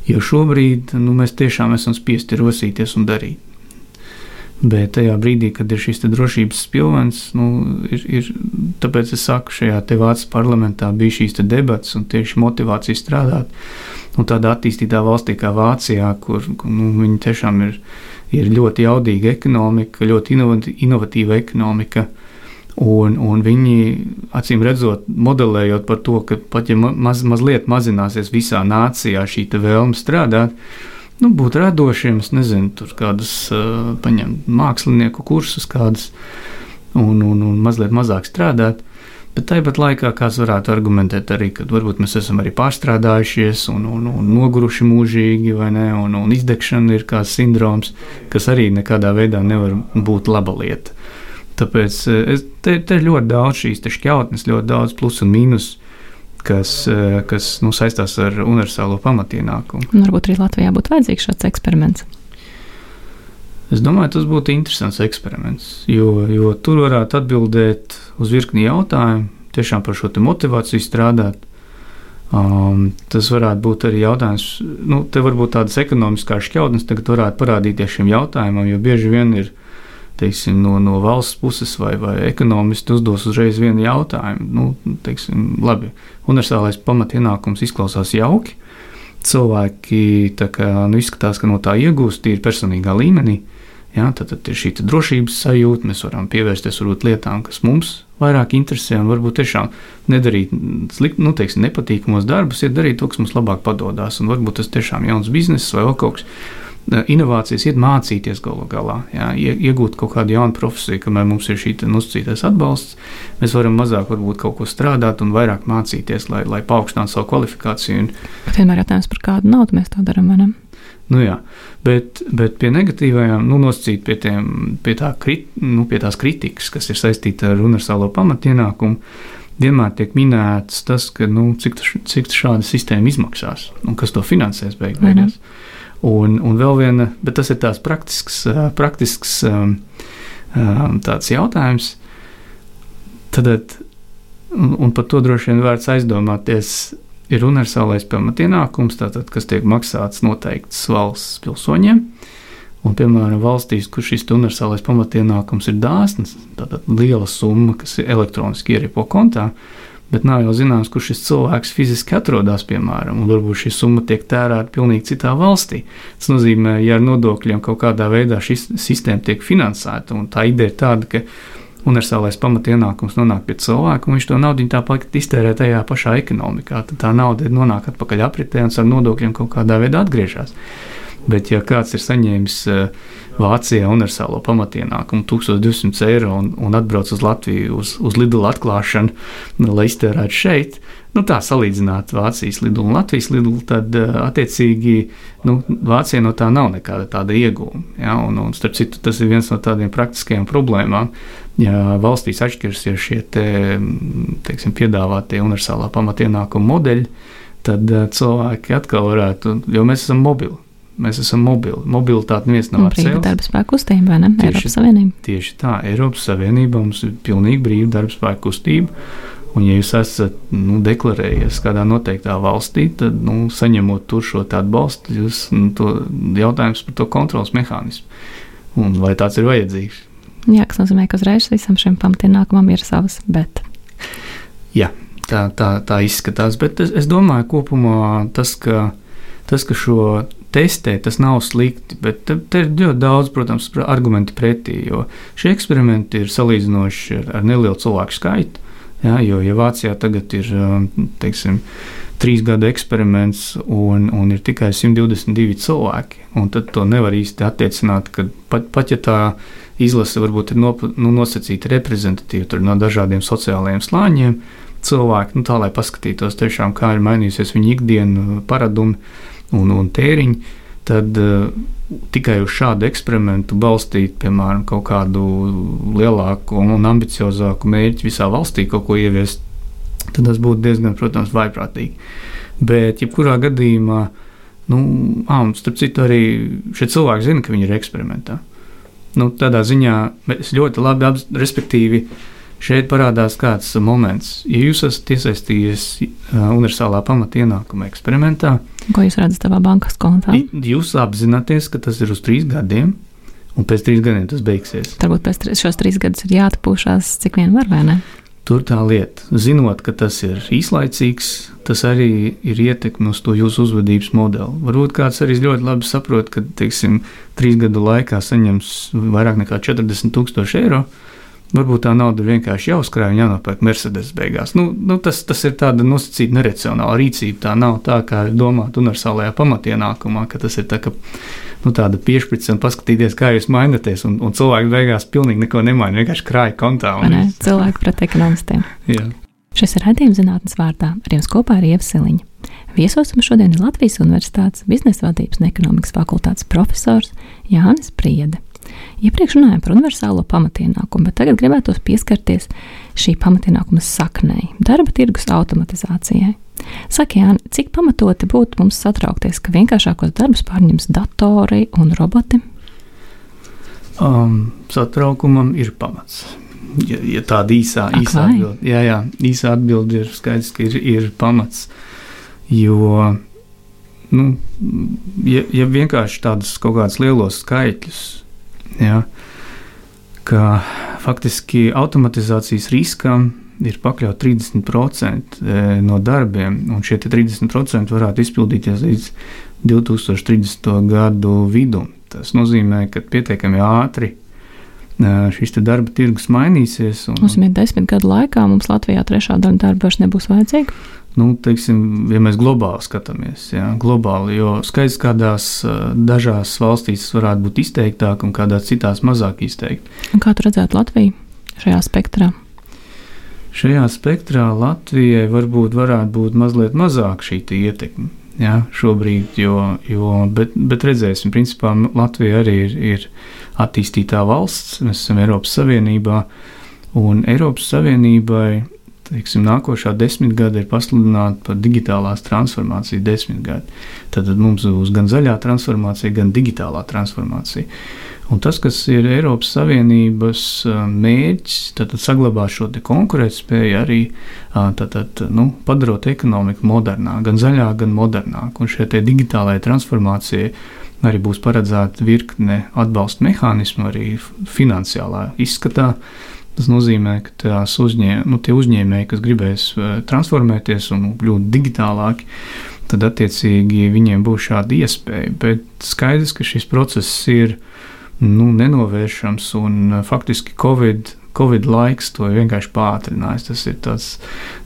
Jo šobrīd nu, mēs tiešām esam spiesti rosīties un darīt. Bet tajā brīdī, kad ir šis drošības pilvens, nu, ir, ir, tāpēc es saku, šajā Vācijas parlamentā bija šīs debats un tieši motivācija strādāt. Un tādā attīstītā valstī kā Vācijā, kur nu, viņi tiešām ir, ir ļoti jaudīga ekonomika, ļoti inovatīva ekonomika. Un, un viņi, acīm redzot, modelējot par to, ka pat ja maz, mazliet mazināsies visā nācijā šī vēlme strādāt, nu, būt radošiem, es nezinu, tur kādus uh, paņemt mākslinieku kursus, kādus un, un, un mazliet mazāk strādāt. Bet tāpat laikā kāds varētu argumentēt arī, ka varbūt mēs esam arī pārstrādājušies un, un, un noguruši mūžīgi, vai ne, un, un izdegšana ir kāds sindroms, kas arī nekādā veidā nevar būt laba lieta. Tāpēc es, te, te ļoti daudz šīs šķautnes, ļoti daudz plus un mīnus kas, eh, kas nu, saistās ar universālo pamatienākumu. Un varbūt arī Latvijā būtu vajadzīgs šāds eksperiments. Es domāju, tas būtu interesants eksperiments, jo, jo tur varētu atbildēt uz virkni jautājumu, tiešām par šo motivāciju strādāt. Um, tas varētu būt arī jautājums, nu, te varbūt tādas ekonomiskās šķautnes tagad varētu parādīties šim jautājumam, jo bieži vien ir teiksim, no, no valsts puses vai, vai ekonomisti uzdos uzreiz vienu jautājumu. Nu, teiksim, labi, universālais pamatienākums izklausās jauki. Cilvēki kā, nu, izskatās, ka no tā iegūst tīri personīgā līmenī. Ja, tad, tad ir šī drošības sajūta, mēs varam pievērsties varbūt, lietām, kas mums vairāk interesē, un varbūt tiešām nedarīt slikt, nu, teiksim, nepatīkamos darbus, ir darīt to, kas mums labāk padodas. Un varbūt tas tiešām ir jauns bizness vai kaut kas inovācijas iet mācīties galu galā, jā, iegūt kaut kādu jaunu profesiju, kamēr mums ir šī nosacītais atbalsts. Mēs varam mazāk varbūt kaut ko strādāt un vairāk mācīties, lai, lai paaugstinātu savu kvalifikāciju. Un, vienmēr jautājums par kādu naudu mēs to darām, vai ne? Nu jā, bet, bet pie negatīvajām, nu, nosacīt pie, tiem, pie, tā krit, nu, pie tās kritikas, kas ir saistīta ar universālo pamatienākumu, vienmēr tiek minēts tas, ka, nu, cik, cik šāda sistēma izmaksās un kas to finansēs beig beigās. Un, un vēl viena, bet tas ir tāds praktisks, praktisks um, um, tāds jautājums. Tad, un, un par to droši vien vērts aizdomāties, ir universālais pamatienākums, tātad, kas tiek maksāts noteikts valsts pilsoņiem. Un, piemēram, valstīs, kur šis universālais pamatienākums ir dāsns, tātad liela summa, kas elektroniski ieripo kontā, bet nav jau zināms, kur šis cilvēks fiziski atrodas, piemēram, un varbūt šī summa tiek tērēta pilnīgi citā valstī. Tas nozīmē, ja ar nodokļiem kaut kādā veidā šī sistēma tiek finansēta, un tā ideja ir tāda, ka universālais pamatienākums nonāk pie cilvēka, un viņš to naudu tāpat iztērē tajā pašā ekonomikā. Tad tā nauda nonāk atpakaļ apritē un ar nodokļiem kaut kādā veidā atgriežas. Bet, ja kāds ir saņēmis uh, Vācijā universālo pamatienākumu 1200 eiro un, un atbrauc uz Latviju uz, uz Lidlu atklāšanu, nu, lai iztērētu šeit, nu, tā salīdzināt Vācijas Lidlu un Latvijas Lidlu, tad uh, attiecīgi nu, Vācijai no tā nav nekāda tāda iegūma. Ja? Un, un, starp citu, tas ir viens no tādiem praktiskajiem problēmām. Ja valstīs atšķirsies šie te, teiksim, piedāvātie universālā pamatienākuma modeļi, tad uh, cilvēki atkal varētu, jo mēs esam mobili Mēs esam mobili. Mobilitāte neviens nav atcēlis. Brīva darba spēka kustība, vai ne? Tieši, Eiropas Savienība. Tieši tā, Eiropas Savienība mums ir pilnīgi brīva darba spēka kustība. Un, ja jūs esat nu, deklarējies kādā noteiktā valstī, tad, nu, saņemot tur šo atbalstu, jūs nu, to jautājums par to kontrols mehānismu. Un vai tāds ir vajadzīgs? Jā, kas nozīmē, ka uzreiz visam šim pamatienākumam ir savas bet. Jā, tā, tā, tā izskatās. Bet es, es domāju, kopumā tas, ka, tas, ka šo testē, tas nav slikti, bet te, ir ļoti daudz, protams, argumenti pretī, jo šie eksperimenti ir salīdzinoši ar, ar nelielu cilvēku skaitu. Ja, jo, ja Vācijā tagad ir um, teiksim, trīs gadu eksperiments un, un ir tikai 122 cilvēki, tad to nevar īsti attiecināt, ka pat, pat ja tā izlase varbūt ir nop, nu, nosacīta reprezentatīva no dažādiem sociālajiem slāņiem, cilvēki, nu, tā lai paskatītos tiešām, kā ir mainījusies viņu ikdienu paradumi un, un tēriņi, tad uh, tikai uz šādu eksperimentu balstīt, piemēram, kaut kādu lielāku un ambiciozāku mērķi visā valstī, kaut ko ieviest, tad tas būtu diezgan, protams, vaiprātīgi. Bet, jebkurā gadījumā, nu, un starp citu, arī šie cilvēki zina, ka viņi ir eksperimentā. Nu, tādā ziņā es ļoti labi apzinos, respektīvi, uh, Šeit parādās kāds moments, ja jūs esat iesaistījies uh, universālā pamata ienākuma eksperimentā. Ko jūs redzat savā bankas kontā? Jūs apzināties, ka tas ir uz trīs gadiem, un pēc trīs gadiem tas beigsies. Varbūt pēc šos trīs gadus ir jāatpūšās, cik vien var, vai ne? Tur tā lieta, zinot, ka tas ir īslaicīgs, tas arī ir ietekme uz to jūsu uzvedības modeli. Varbūt kāds arī ļoti labi saprot, ka, teiksim, trīs gadu laikā saņems vairāk nekā 40 tūkstoši eiro Varbūt tā nauda vienkārši jāuzkrāj un jānopērk Mercedes beigās. Nu, nu, tas, tas ir tāda nosacīta neracionāla rīcība. Tā nav tā, kā domāt universālajā pamatienākumā, ka tas ir tā, ka, nu, tāda piešķirta un paskatīties, kā jūs mainaties. Un, un cilvēki beigās pilnīgi neko nemaina, vienkārši krāja kontā. Ne, cilvēki pret ekonomistiem. Šis ir raidījums zinātnes vārdā. Ar jums kopā ir Ieva Siliņa. Viesos mums šodien ir Latvijas Universitātes biznesa vadības un ekonomikas fakultātes profesors Jānis Priede. Iepriekš runājām par universālo pamatienākumu, bet tagad gribētu pieskarties šī pamatienākuma saknei - darba tirgus automatizācijai. Saka, Jāni, cik pamatoti būtu mums satraukties, ka vienkāršākos darbus pārņems datori un roboti? Um, satraukumam ir pamats. Ja, ja tāda īsā, Ak, īsā atbilde, jā, jā, īsā atbilde ir skaidrs, ka ir, ir pamats. Jo, nu, ja, ja vienkārši tādus kaut kādus lielos skaitļus ja, ka faktiski automatizācijas riskam ir pakļauts 30% e, no darbiem, un šie 30% varētu izpildīties līdz 2030. gadu vidum. Tas nozīmē, ka pietiekami ātri e, šis darba tirgus mainīsies. Un, mums ir desmit gadu laikā, mums Latvijā trešā daļa darba vairs nebūs vajadzīga nu, teiksim, ja mēs globāli skatāmies, jā, globāli, jo skaidrs, kādās dažās valstīs varētu būt izteiktāk un kādās citās mazāk izteikti. Kā tu redzētu Latviju šajā spektrā? Šajā spektrā Latvijai varbūt varētu būt mazliet mazāk šī ietekme. Jā, šobrīd, jo, jo bet, bet redzēsim, principā Latvija arī ir, ir attīstītā valsts, mēs esam Eiropas Savienībā, un Eiropas Savienībai teiksim, nākošā desmitgade ir pasludināta par digitālās transformācijas desmitgadi. Tad mums būs gan zaļā transformācija, gan digitālā transformācija. Un tas, kas ir Eiropas Savienības mērķis, tad saglabāt šo konkurētspēju, arī tātad, nu, padarot ekonomiku modernāku, gan zaļāku, gan modernāku. Un šai digitālajai transformācijai arī būs paredzēta virkne atbalsta mehānismu, arī finansiālā izskatā. Tas nozīmē, ka tās uzņē, nu, uzņēmēji, kas gribēs transformēties un kļūt digitālāki, tad attiecīgi viņiem būs šāda iespēja. Bet skaidrs, ka šis process ir nu, nenovēršams un faktiski Covid. Covid laiks to vienkārši pātrinājis. Tas ir tāds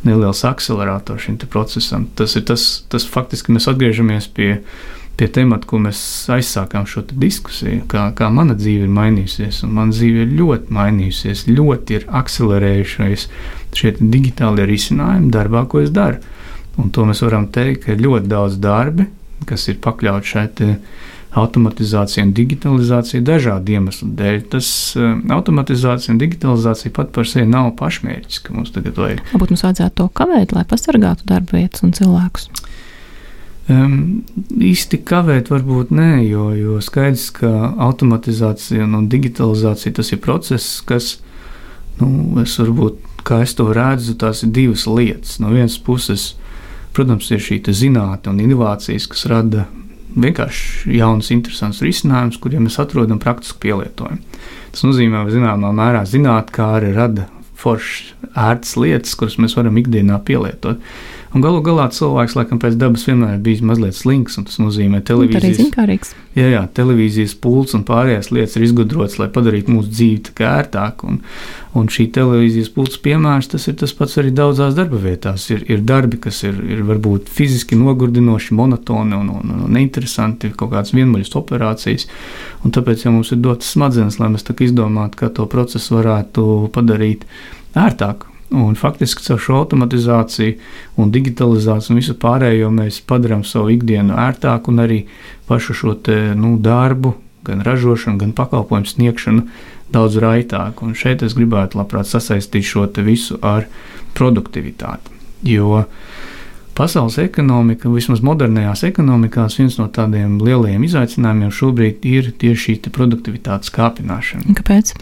neliels akcelerators šim procesam. Tas ir tas, tas faktiski mēs atgriežamies pie pie temata, ko mēs aizsākām šo diskusiju, kā, kā mana dzīve ir mainījusies. Mana dzīve ir ļoti mainījusies, ļoti ir akcelerējušies šie digitālie risinājumi darbā, ko es daru. Un to mēs varam teikt, ka ir ļoti daudz darbi, kas ir pakļauti šai automatizācijai un digitalizācijai dažādu iemeslu dēļ. Tas uh, automatizācija un digitalizācija pat par sevi nav pašmērķis, ka mums tagad vajag. Varbūt mums vajadzētu to kavēt, lai pasargātu darba vietas un cilvēkus. Um, īsti kavēt, varbūt nē, jo, jo skaidrs, ka automatizācija un digitalizācija tas ir process, kas, nu, es varbūt, kā es to redzu, tās ir divas lietas. No vienas puses, protams, ir šī zinātne un inovācijas, kas rada vienkārši jaunas, interesantas risinājumus, kuriem mēs atrodam praktisku pielietojumu. Tas nozīmē, ka zināmā mērā zinātnē, kā arī rada foršas, ērtas lietas, kuras mēs varam ikdienā pielietot. Un galu galā cilvēks, laikam, pēc dabas vienmēr ir bijis mazliet slings, un tas nozīmē televīzijas. Jā, jā, televīzijas pults un pārējās lietas ir izgudrotas, lai padarītu mūsu dzīvi ērtāku. Un, un šī televīzijas pults piemērs, tas ir tas pats arī daudzās darba vietās. Ir, ir darbi, kas ir, ir varbūt fiziski nogurdinoši, monotoni un, un, un neinteresanti, kaut kādas vienmuļas operācijas. Un tāpēc, ja mums ir dotas smadzenes, lai mēs tā izdomātu, kā to procesu varētu padarīt ērtāku, Un faktiski caur šo automatizāciju un digitalizāciju un visu pārējo mēs padarām savu ikdienu ērtāku un arī pašu šo te, nu, darbu, gan ražošanu, gan pakalpojumu sniegšanu daudz raitāku. Un šeit es gribētu labprāt sasaistīt šo visu ar produktivitāti. Jo pasaules ekonomika, vismaz modernajās ekonomikās, viens no tādiem lielajiem izaicinājumiem šobrīd ir tieši šī produktivitātes kāpināšana. Kāpēc?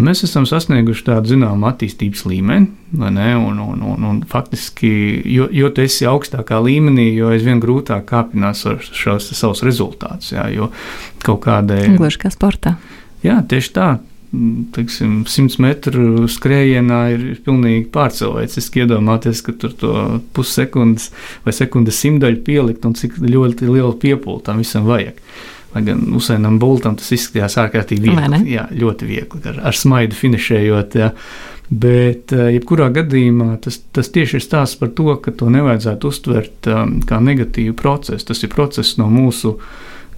Mēs esam sasnieguši tādu zināmu attīstības līmeni, ne, un, un, un, un faktiski, jo, jo tu esi augstākā līmenī, jo aizvien grūtāk kāpinās ar šos savus rezultātus. Jā, jo kaut kādai. Gluži kā sportā. Jā, tieši tā. Teiksim, 100 metru skrējienā ir pilnīgi pārcilvēciski iedomāties, ka tur to pussekundes vai sekundes simtaļu pielikt un cik ļoti lielu piepūli tam visam vajag. Lai gan Usēnam Bultam tas izskatījās ārkārtīgi viegli. Jā, ļoti viegli, ar, ar smaidu finišējot. Jā. Bet, eh, jebkurā gadījumā, tas, tas tieši ir stāsts par to, ka to nevajadzētu uztvert um, kā negatīvu procesu. Tas ir process no mūsu,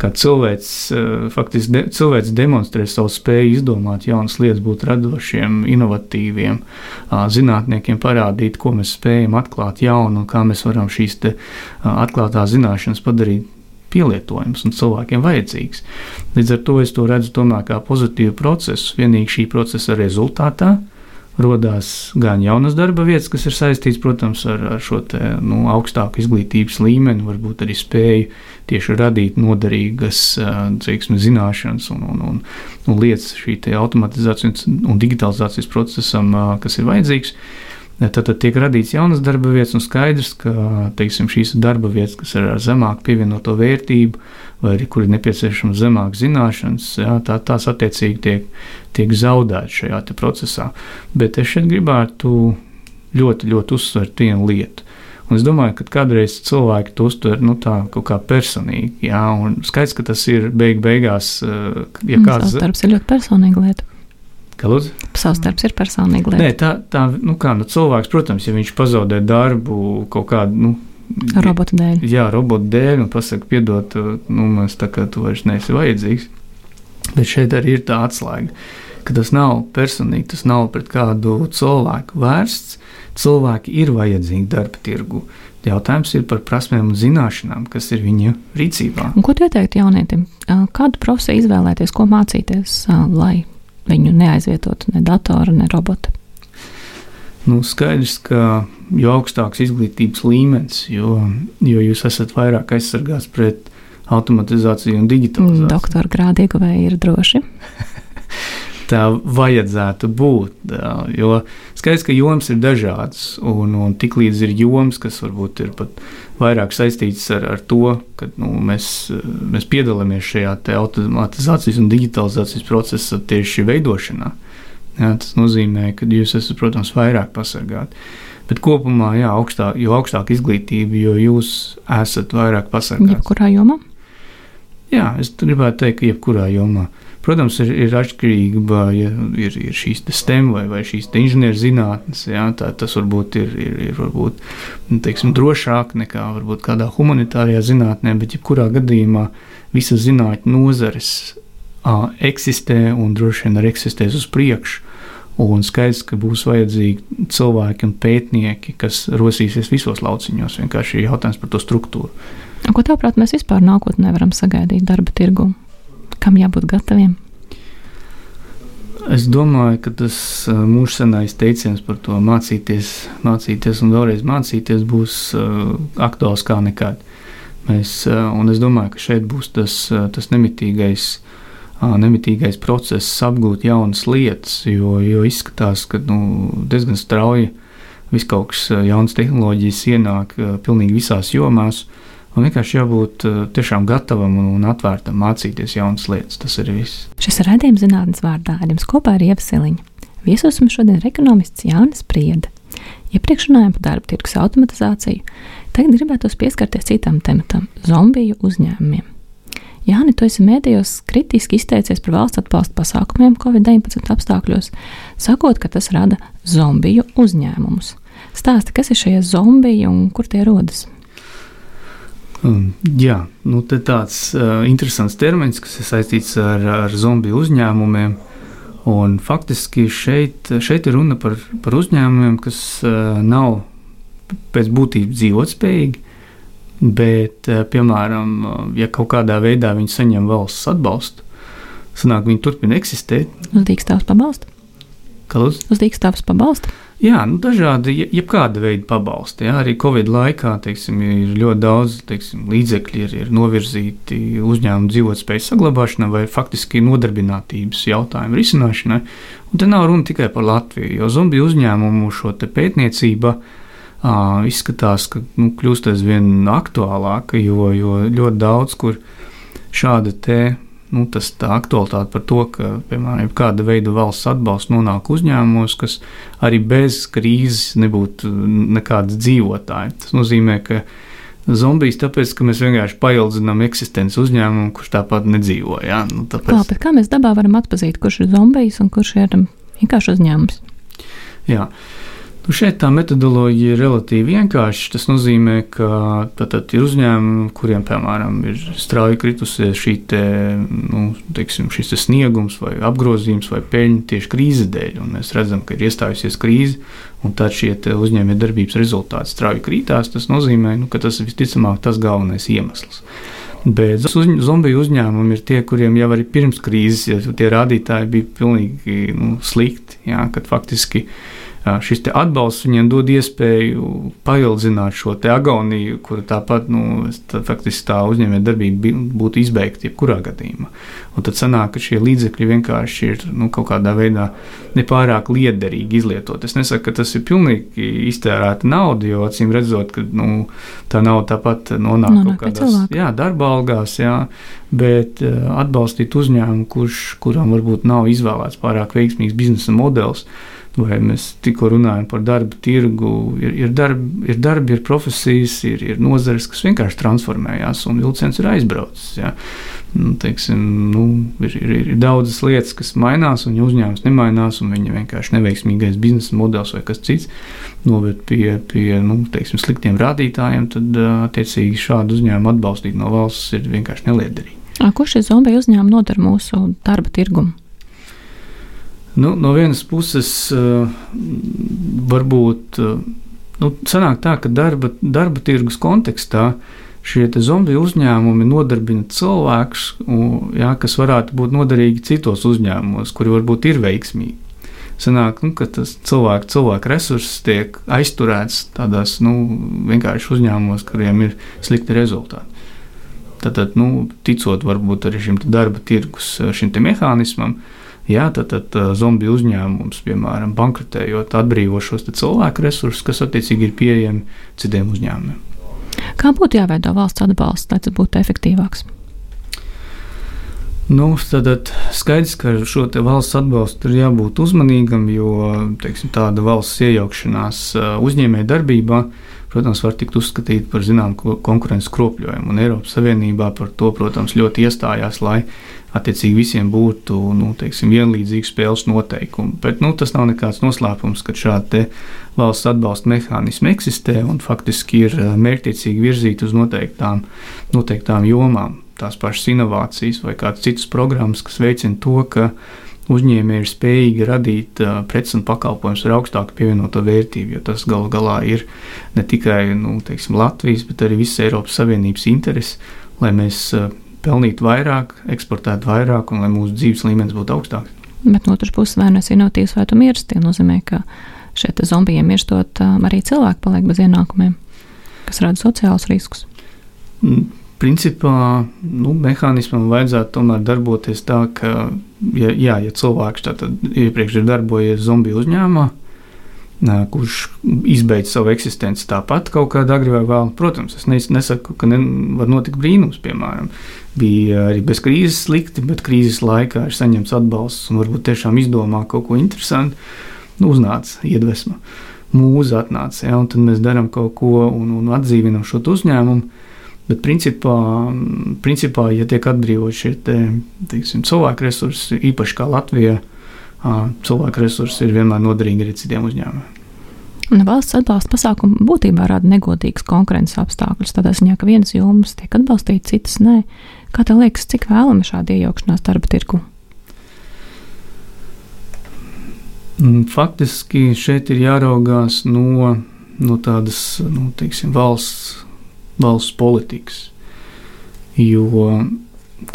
kā cilvēks, uh, faktiski de, cilvēks demonstrē savu spēju izdomāt jaunas lietas, būt radošiem, inovatīviem, uh, zinātniekiem parādīt, ko mēs spējam atklāt jaunu un kā mēs varam šīs te, uh, atklātās zināšanas padarīt pielietojams un cilvēkiem vajadzīgs. Līdz ar to es to redzu tomēr kā pozitīvu procesu. Vienīgi šī procesa rezultātā radās gan jaunas darba vietas, kas ir saistīts, protams, ar, ar šo te, nu, augstāku izglītības līmeni, varbūt arī spēju tieši radīt noderīgas teiksim, zināšanas un, un, un, un lietas šī automatizācijas un digitalizācijas procesam, kas ir vajadzīgs. Tad, tad tiek radīts jaunas darba vietas, un skaidrs, ka teiksim, šīs darba vietas, kas ir ar zemāku pievienoto vērtību, vai arī kur ir nepieciešama zemāka zināšanas, jā, tā, tās attiecīgi tiek, tiek zaudētas šajā procesā. Bet es šeit gribētu ļoti, ļoti uzsvert vienu lietu. Un es domāju, ka kādreiz cilvēki to uztver nu, tā kaut kā personīgi. Jā, un skaidrs, ka tas ir beig beigās. Ja kāds... Tas darbs ir ļoti personīga lieta. Lūdzu? Savstarps ir personīga lieta. Nē, tā, tā nu kā, nu, cilvēks, protams, ja viņš pazaudē darbu kaut kādu. Nu, Robota dēļ. Jā, robota dēļ, un pasakā, piedod, nu, mēs tā kā tu vairs neesi vajadzīgs. Bet šeit arī ir tā atslēga, ka tas nav personīgi, tas nav pret kādu cilvēku vērsts. Cilvēki ir vajadzīgi darba tirgu. Jautājums ir par prasmēm un zināšanām, kas ir viņa rīcībā. Un ko tu ieteiktu jaunietim? Kādu profesiju izvēlēties, ko mācīties, lai viņu neaizvietotu ne datora, ne robota. Nu, skaidrs, ka jo augstāks izglītības līmenis, jo, jo jūs esat vairāk aizsargāts pret automatizāciju un digitalizāciju. Doktora grādu ieguvēji ir droši. Tā vajadzētu būt. Jo skaidrs, ka jomas ir dažādas, un, un tiklīdz ir jomas, kas varbūt ir pat vairāk saistītas ar, ar to, ka nu, mēs, mēs piedalāmies šajā automatizācijas un digitalizācijas procesa tieši veidošanā. Jā, tas nozīmē, ka jūs esat, protams, vairāk pasargāti. Bet kopumā, jā, augstā, jo augstāka izglītība, jo jūs esat vairāk pasargāti. Jebkurā jomā? Jā, es gribētu teikt, ka jebkurā jomā. Protams, ir, ir atšķirība, ja ir, ir šīs STEM vai, vai šīs inženierzinātnes. Jā, tā, tas varbūt ir, ir, ir varbūt, nu, teiksim, drošāk nekā varbūt kādā humanitārajā zinātnē, bet jebkurā gadījumā visas zinātņu nozares eksistē un droši vien arī eksistēs uz priekšu. Un skaidrs, ka būs vajadzīgi cilvēki un pētnieki, kas rosīsies visos lauciņos. Vienkārši ir jautājums par to struktūru. Ko tavuprāt, mēs vispār nākotnē varam sagaidīt darba tirgu? Kam jābūt gataviem? Es domāju, ka tas mūžsanais teiciens par to mācīties, mācīties un vēlreiz mācīties būs aktuāls kā nekad. Mēs, un es domāju, ka šeit būs tas, tas nemitīgais nemitīgais process apgūt jaunas lietas, jo, jo izskatās, ka nu, diezgan strauji viss kaut kas jauns tehnoloģijas ienāk pilnīgi visās jomās. Un vienkārši jābūt tiešām gatavam un atvērtam mācīties jaunas lietas. Tas ir viss. Šis ir redzējums zinātnes vārdā, ar jums kopā ir Ievasiliņa. Viesos mums šodien ir ekonomists Jānis Priede. Iepriekš runājām par darba tirgus automatizāciju, tagad gribētos pieskarties citam tematam - zombiju uzņēmumiem. Jāni, tu esi mēdījos kritiski izteicies par valsts atbalsta pasākumiem Covid-19 apstākļos, sakot, ka tas rada zombiju uzņēmumus. Stāsti, kas ir šie zombiji un kur tie rodas? Um, jā, nu tāds uh, interesants termins, kas ir saistīts ar, ar zombiju uzņēmumiem. Un faktiski šeit, šeit ir runa par, par uzņēmumiem, kas uh, nav pēc būtības dzīvotspējīgi, Bet, eh, piemēram, eh, ja kaut kādā veidā viņi saņem valsts atbalstu, sanāk, viņi turpina eksistēt. Uz dīkstāvs pabalstu? Kaluz? Uz dīkstāvs pabalstu? Jā, nu, dažādi, jebkāda veida pabalsti. Jā, arī Covid laikā teiksim, ir ļoti daudz teiksim, līdzekļu, ir, ir novirzīti uzņēmumu dzīvotspējas saglabāšanai vai faktiski nodarbinātības jautājumu risināšanai. Un te nav runa tikai par Latviju, jo zombiju uzņēmumu šo pētniecību uh, izskatās, ka nu, kļūst aizvien aktuālāka, jo, jo ļoti daudz kur šāda te. Nu, tas tā aktualitāte par to, ka, piemēram, kāda veida valsts atbalsts nonāk uzņēmumos, kas arī bez krīzes nebūtu nekāds dzīvotāji. Tas nozīmē, ka zombijs, tāpēc, ka mēs vienkārši paildzinām eksistenci uzņēmumu, kurš tāpat nedzīvo. Ja? Nu, tāpēc... Kā, kā mēs dabā varam atpazīt, kurš ir zombijs un kurš ir vienkārši uzņēmums? Jā. Nu šeit tā metodoloģija ir relatīvi vienkārša. Tas nozīmē, ka tātad, ir uzņēmumi, kuriem, piemēram, ir strauji kritusies šī te, nu, teiksim, šis te sniegums, vai apgrozījums, vai peļņa tieši krīzes dēļ. Un mēs redzam, ka ir iestājusies krīze, un tad šie uzņēmējdarbības rezultāti strauji krītās. Tas nozīmē, nu, ka tas visticamāk tas galvenais iemesls. Bet zombiju uzņēmumi ir tie, kuriem jau arī pirms krīzes ja tie rādītāji bija pilnīgi nu, slikti. Jā, kad faktiski šis atbalsts viņiem dod iespēju paildzināt šo agoniju, kur tāpat nu, tā, faktiski tā uzņēmējdarbība būtu izbeigta jebkurā gadījumā. Un tad sanāk, ka šie līdzekļi vienkārši ir nu, kaut kādā veidā nepārāk liederīgi izlietot. Es nesaku, ka tas ir pilnīgi iztērēta nauda, jo acīm redzot, ka nu, tā nauda tāpat nonāk nu, kaut kādās jā, darba algās, jā, bet atbalstīt uzņēmumu, kurš, kuram varbūt nav izvēlēts pārāk veiksmīgs biznesa modelis vai mēs tikko runājam par darba tirgu, ir, ir, darbi, ir darbi, ir profesijas, ir, ir nozares, kas vienkārši transformējās, un vilciens ir aizbraucis. Ja. Nu, teiksim, nu, ir, ir, ir daudzas lietas, kas mainās, un uzņēmums nemainās, un viņa vienkārši neveiksmīgais biznesa modelis vai kas cits noved pie, pie nu, teiksim, sliktiem rādītājiem, tad attiecīgi šādu uzņēmumu atbalstīt no valsts ir vienkārši neliederīgi. Ko šie zombiju uzņēmumi nodara mūsu darba tirgumu? Nu, no vienas puses, uh, varbūt uh, nu, sanāk tā, ka darba, darba tirgus kontekstā šie zombiju uzņēmumi nodarbina cilvēkus, jā, kas varētu būt noderīgi citos uzņēmumos, kuri varbūt ir veiksmīgi. sanāk, nu, ka tas cilvēku, cilvēku resurss tiek aizturēts tādās nu, vienkārši uzņēmumos, kuriem ir slikti rezultāti. Tad, nu, ticot varbūt arī šim darba tirgus šim mehānismam, jā, tad, tad zombiju uzņēmums, piemēram, bankrotējot, atbrīvo šos cilvēku resursus, kas attiecīgi ir pieejami citiem uzņēmumiem. Kā būtu jāveido valsts atbalsts, lai tas būtu efektīvāks? Nu, tad skaidrs, ka šo valsts atbalstu ir jābūt uzmanīgam, jo teiksim, tāda valsts iejaukšanās uzņēmēja darbībā, protams, var tikt uzskatīta par zināmu konkurences kropļojumu. Un Eiropas Savienībā par to, protams, ļoti iestājās, lai attiecīgi visiem būtu nu, teiksim, vienlīdzīgi spēles noteikumi. Bet nu, tas nav nekāds noslēpums, ka šādi valsts atbalsta mehānismi eksistē un faktiski ir mērķiecīgi virzīti uz noteiktām, noteiktām jomām tās pašas inovācijas vai kādas citas programmas, kas veicina to, ka uzņēmēji ir spējīgi radīt uh, preces un pakalpojumus ar augstāku pievienoto vērtību. Jo tas galu galā ir ne tikai nu, teiksim, Latvijas, bet arī visas Eiropas Savienības interesi, lai mēs uh, pelnītu vairāk, eksportētu vairāk un lai mūsu dzīves līmenis būtu augstāks. Bet no otras puses, vai nu esi inovatīvs, vai tu mirsti, tie nozīmē, ka šeit zombijiem mirstot, arī cilvēki paliek bez ienākumiem, kas rada sociālus riskus. Mm principā nu, mehānismam vajadzētu tomēr darboties tā, ka, ja, jā, ja cilvēks iepriekš ir darbojies zombiju uzņēmumā, kurš izbeidz savu eksistenci tāpat kaut kādā agrā vai vēlā. Protams, es nesaku, ka ne, var notikt brīnums, piemēram. Bija arī bez krīzes slikti, bet krīzes laikā ir saņemts atbalsts un varbūt tiešām izdomā kaut ko interesantu. Nu, uznāca iedvesma, mūza atnāca, ja, un tad mēs darām kaut ko un, un atdzīvinām šo uzņēmumu. Bet, principā, principā ja tiek atbrīvot šie te, teiksim, cilvēku resursi, īpaši kā Latvijā, cilvēku resursi ir vienmēr noderīgi arī citiem uzņēmumiem. Valsts atbalsta pasākumi būtībā rada negodīgas konkurences apstākļus. Tādā ziņā, ka vienas jomas tiek atbalstītas, citas nē. Kā tev liekas, cik vēlama šāda iejaukšanās darba tirgu? Mm, faktiski šeit ir jāraugās no, no tādas nu, teiksim, valsts valsts politikas. Jo,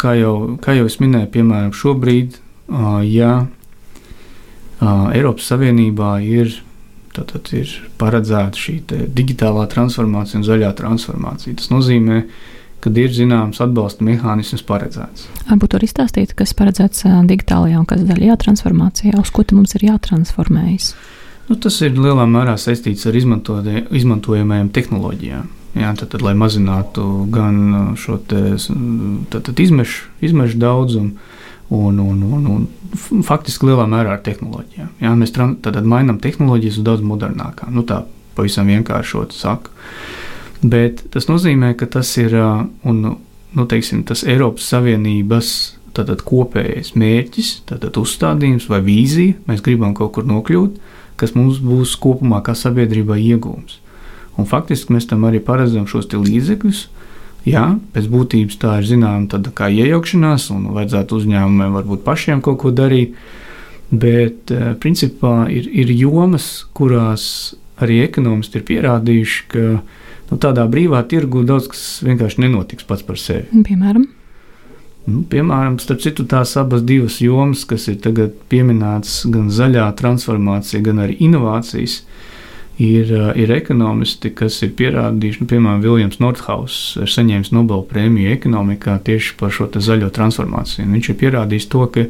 kā jau, kā jau es minēju, piemēram, šobrīd, ja Eiropas Savienībā ir, tātad ir paredzēta šī digitālā transformācija un zaļā transformācija, tas nozīmē, ka ir zināms atbalsta mehānisms paredzēts. Varbūt var izstāstīt, kas paredzēts digitālajā un kas zaļajā transformācijā, uz ko mums ir jātransformējas. Nu, tas ir lielā mērā saistīts ar izmantojamajām tehnoloģijām. Jā, tad, tad, lai mazinātu gan šo te, tad, tad izmešu, izmešu daudzumu, un, un, un, un faktiski lielā mērā ar tehnoloģijām. Jā, mēs tad mainām tehnoloģijas uz daudz modernākām. Nu, tā pavisam vienkāršot saku. Bet tas nozīmē, ka tas ir uh, un, nu, teiksim, tas Eiropas Savienības tātad, kopējais mērķis, tātad uzstādījums vai vīzija. Mēs gribam kaut kur nokļūt, kas mums būs kopumā kā sabiedrībai iegūms. Un faktiski mēs tam arī paredzam šos līdzekļus. Jā, pēc būtības tā ir zināma kā iejaukšanās, un vajadzētu uzņēmumiem varbūt pašiem kaut ko darīt. Bet eh, principā ir, ir jomas, kurās arī ekonomisti ir pierādījuši, ka nu, tādā brīvā tirgu daudz kas vienkārši nenotiks pats par sevi. Piemēram, nu, piemēram starp citu, tās abas divas jomas, kas ir tagad pieminētas, gan zaļā transformācija, gan arī inovācijas, ir, eh, ir ekonomisti, kas ir pierādījuši, nu, piemēram, Viljams Nordhaus ir saņēmis Nobela prēmiju ekonomikā tieši par šo zaļo transformāciju. Un viņš ir pierādījis to, ka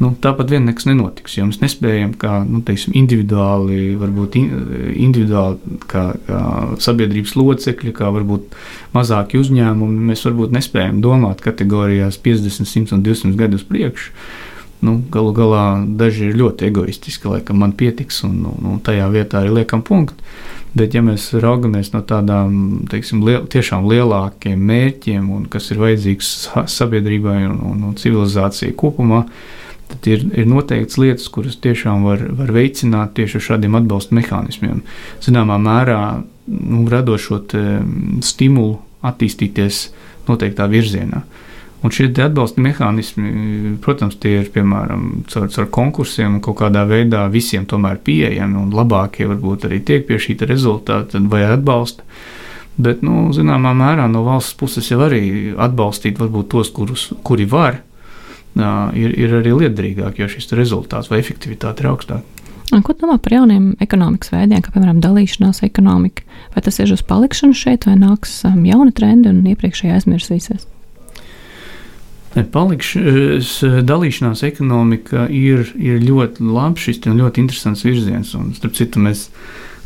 nu, tāpat vien nekas nenotiks, jo mēs nespējam kā nu, teiksim, individuāli, varbūt individuāli kā, kā sabiedrības locekļi, kā varbūt mazāki uzņēmumi, mēs varbūt nespējam domāt kategorijās 50, 100 un 200 gadus priekšu nu, galu galā daži ir ļoti egoistiski, laikam man pietiks, un, un, un tajā vietā arī liekam punktu. Bet, ja mēs raugamies no tādām teiksim, liel, tiešām lielākiem mērķiem, un kas ir vajadzīgs sabiedrībai un, un, un civilizācijai kopumā, tad ir, ir noteikts lietas, kuras tiešām var, var veicināt tieši ar šādiem atbalsta mehānismiem. Zināmā mērā nu, radot šo stimulu attīstīties noteiktā virzienā. Uh, Un šie atbalsta mehānismi, protams, tie ir piemēram caur, caur konkursiem kaut kādā veidā visiem tomēr pieejami un labākie varbūt arī tiek pie šī rezultāta vai atbalsta. Bet, nu, zināmā mērā no valsts puses jau arī atbalstīt varbūt tos, kurus, kuri var, ir, ir arī liederīgāk, jo šis rezultāts vai efektivitāte ir augstāka. Ko domā par jauniem ekonomikas veidiem, kā piemēram dalīšanās ekonomika? Vai tas ir uz palikšanu šeit, vai nāks jauni trendi un iepriekšējā aizmirsīsies? Palikšanās, dalīšanās ekonomika ir, ir ļoti labs, šis ļoti interesants virziens. Un, starp citu, mēs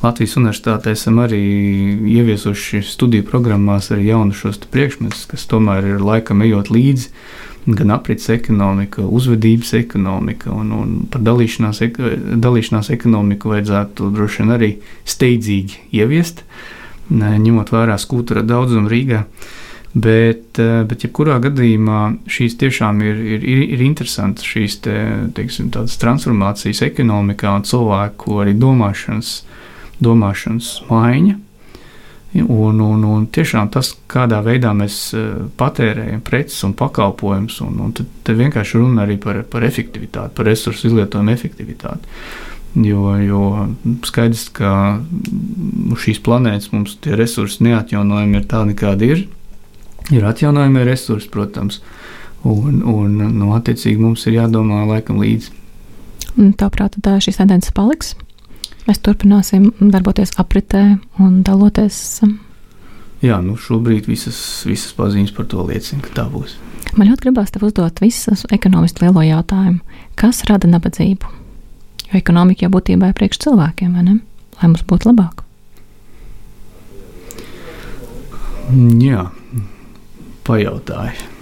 Latvijas Universitātē esam arī ieviesuši studiju programmās arī jaunu šos priekšmetus, kas tomēr ir laikam ejot līdzi gan aprits ekonomika, uzvedības ekonomika, un, un par dalīšanās, dalīšanās ekonomiku vajadzētu droši vien arī steidzīgi ieviest, ņemot vērā skūtura daudzumu Rīgā. Bet, bet jebkurā gadījumā šīs tiešām ir, ir, ir, interesantas šīs te, teiksim, transformācijas ekonomikā un cilvēku arī domāšanas, domāšanas maiņa. Un, un, un tiešām tas, kādā veidā mēs eh, patērējam preces un pakalpojumus, un, un tad, tad vienkārši runa arī par, par efektivitāti, par resursu izlietojumu efektivitāti. Jo, jo skaidrs, ka uz šīs planētas mums tie resursi neatjaunojami ir tādi, kādi ir. Ir atjaunojami resursi, protams, un, un nu, attiecīgi mums ir jādomā laikam līdzi. Tāprāt, tā šīs tendences paliks? Mēs turpināsim darboties apritē un daloties. Um, Jā, nu šobrīd visas, visas pazīmes par to liecina, ka tā būs. Man ļoti gribās tev uzdot visus ekonomistu lielo jautājumu, kas rada nabadzību? Jo ekonomika jau būtībā ir priekš cilvēkiem, vai ne? Lai mums būtu labāk. Jā, pajautāju.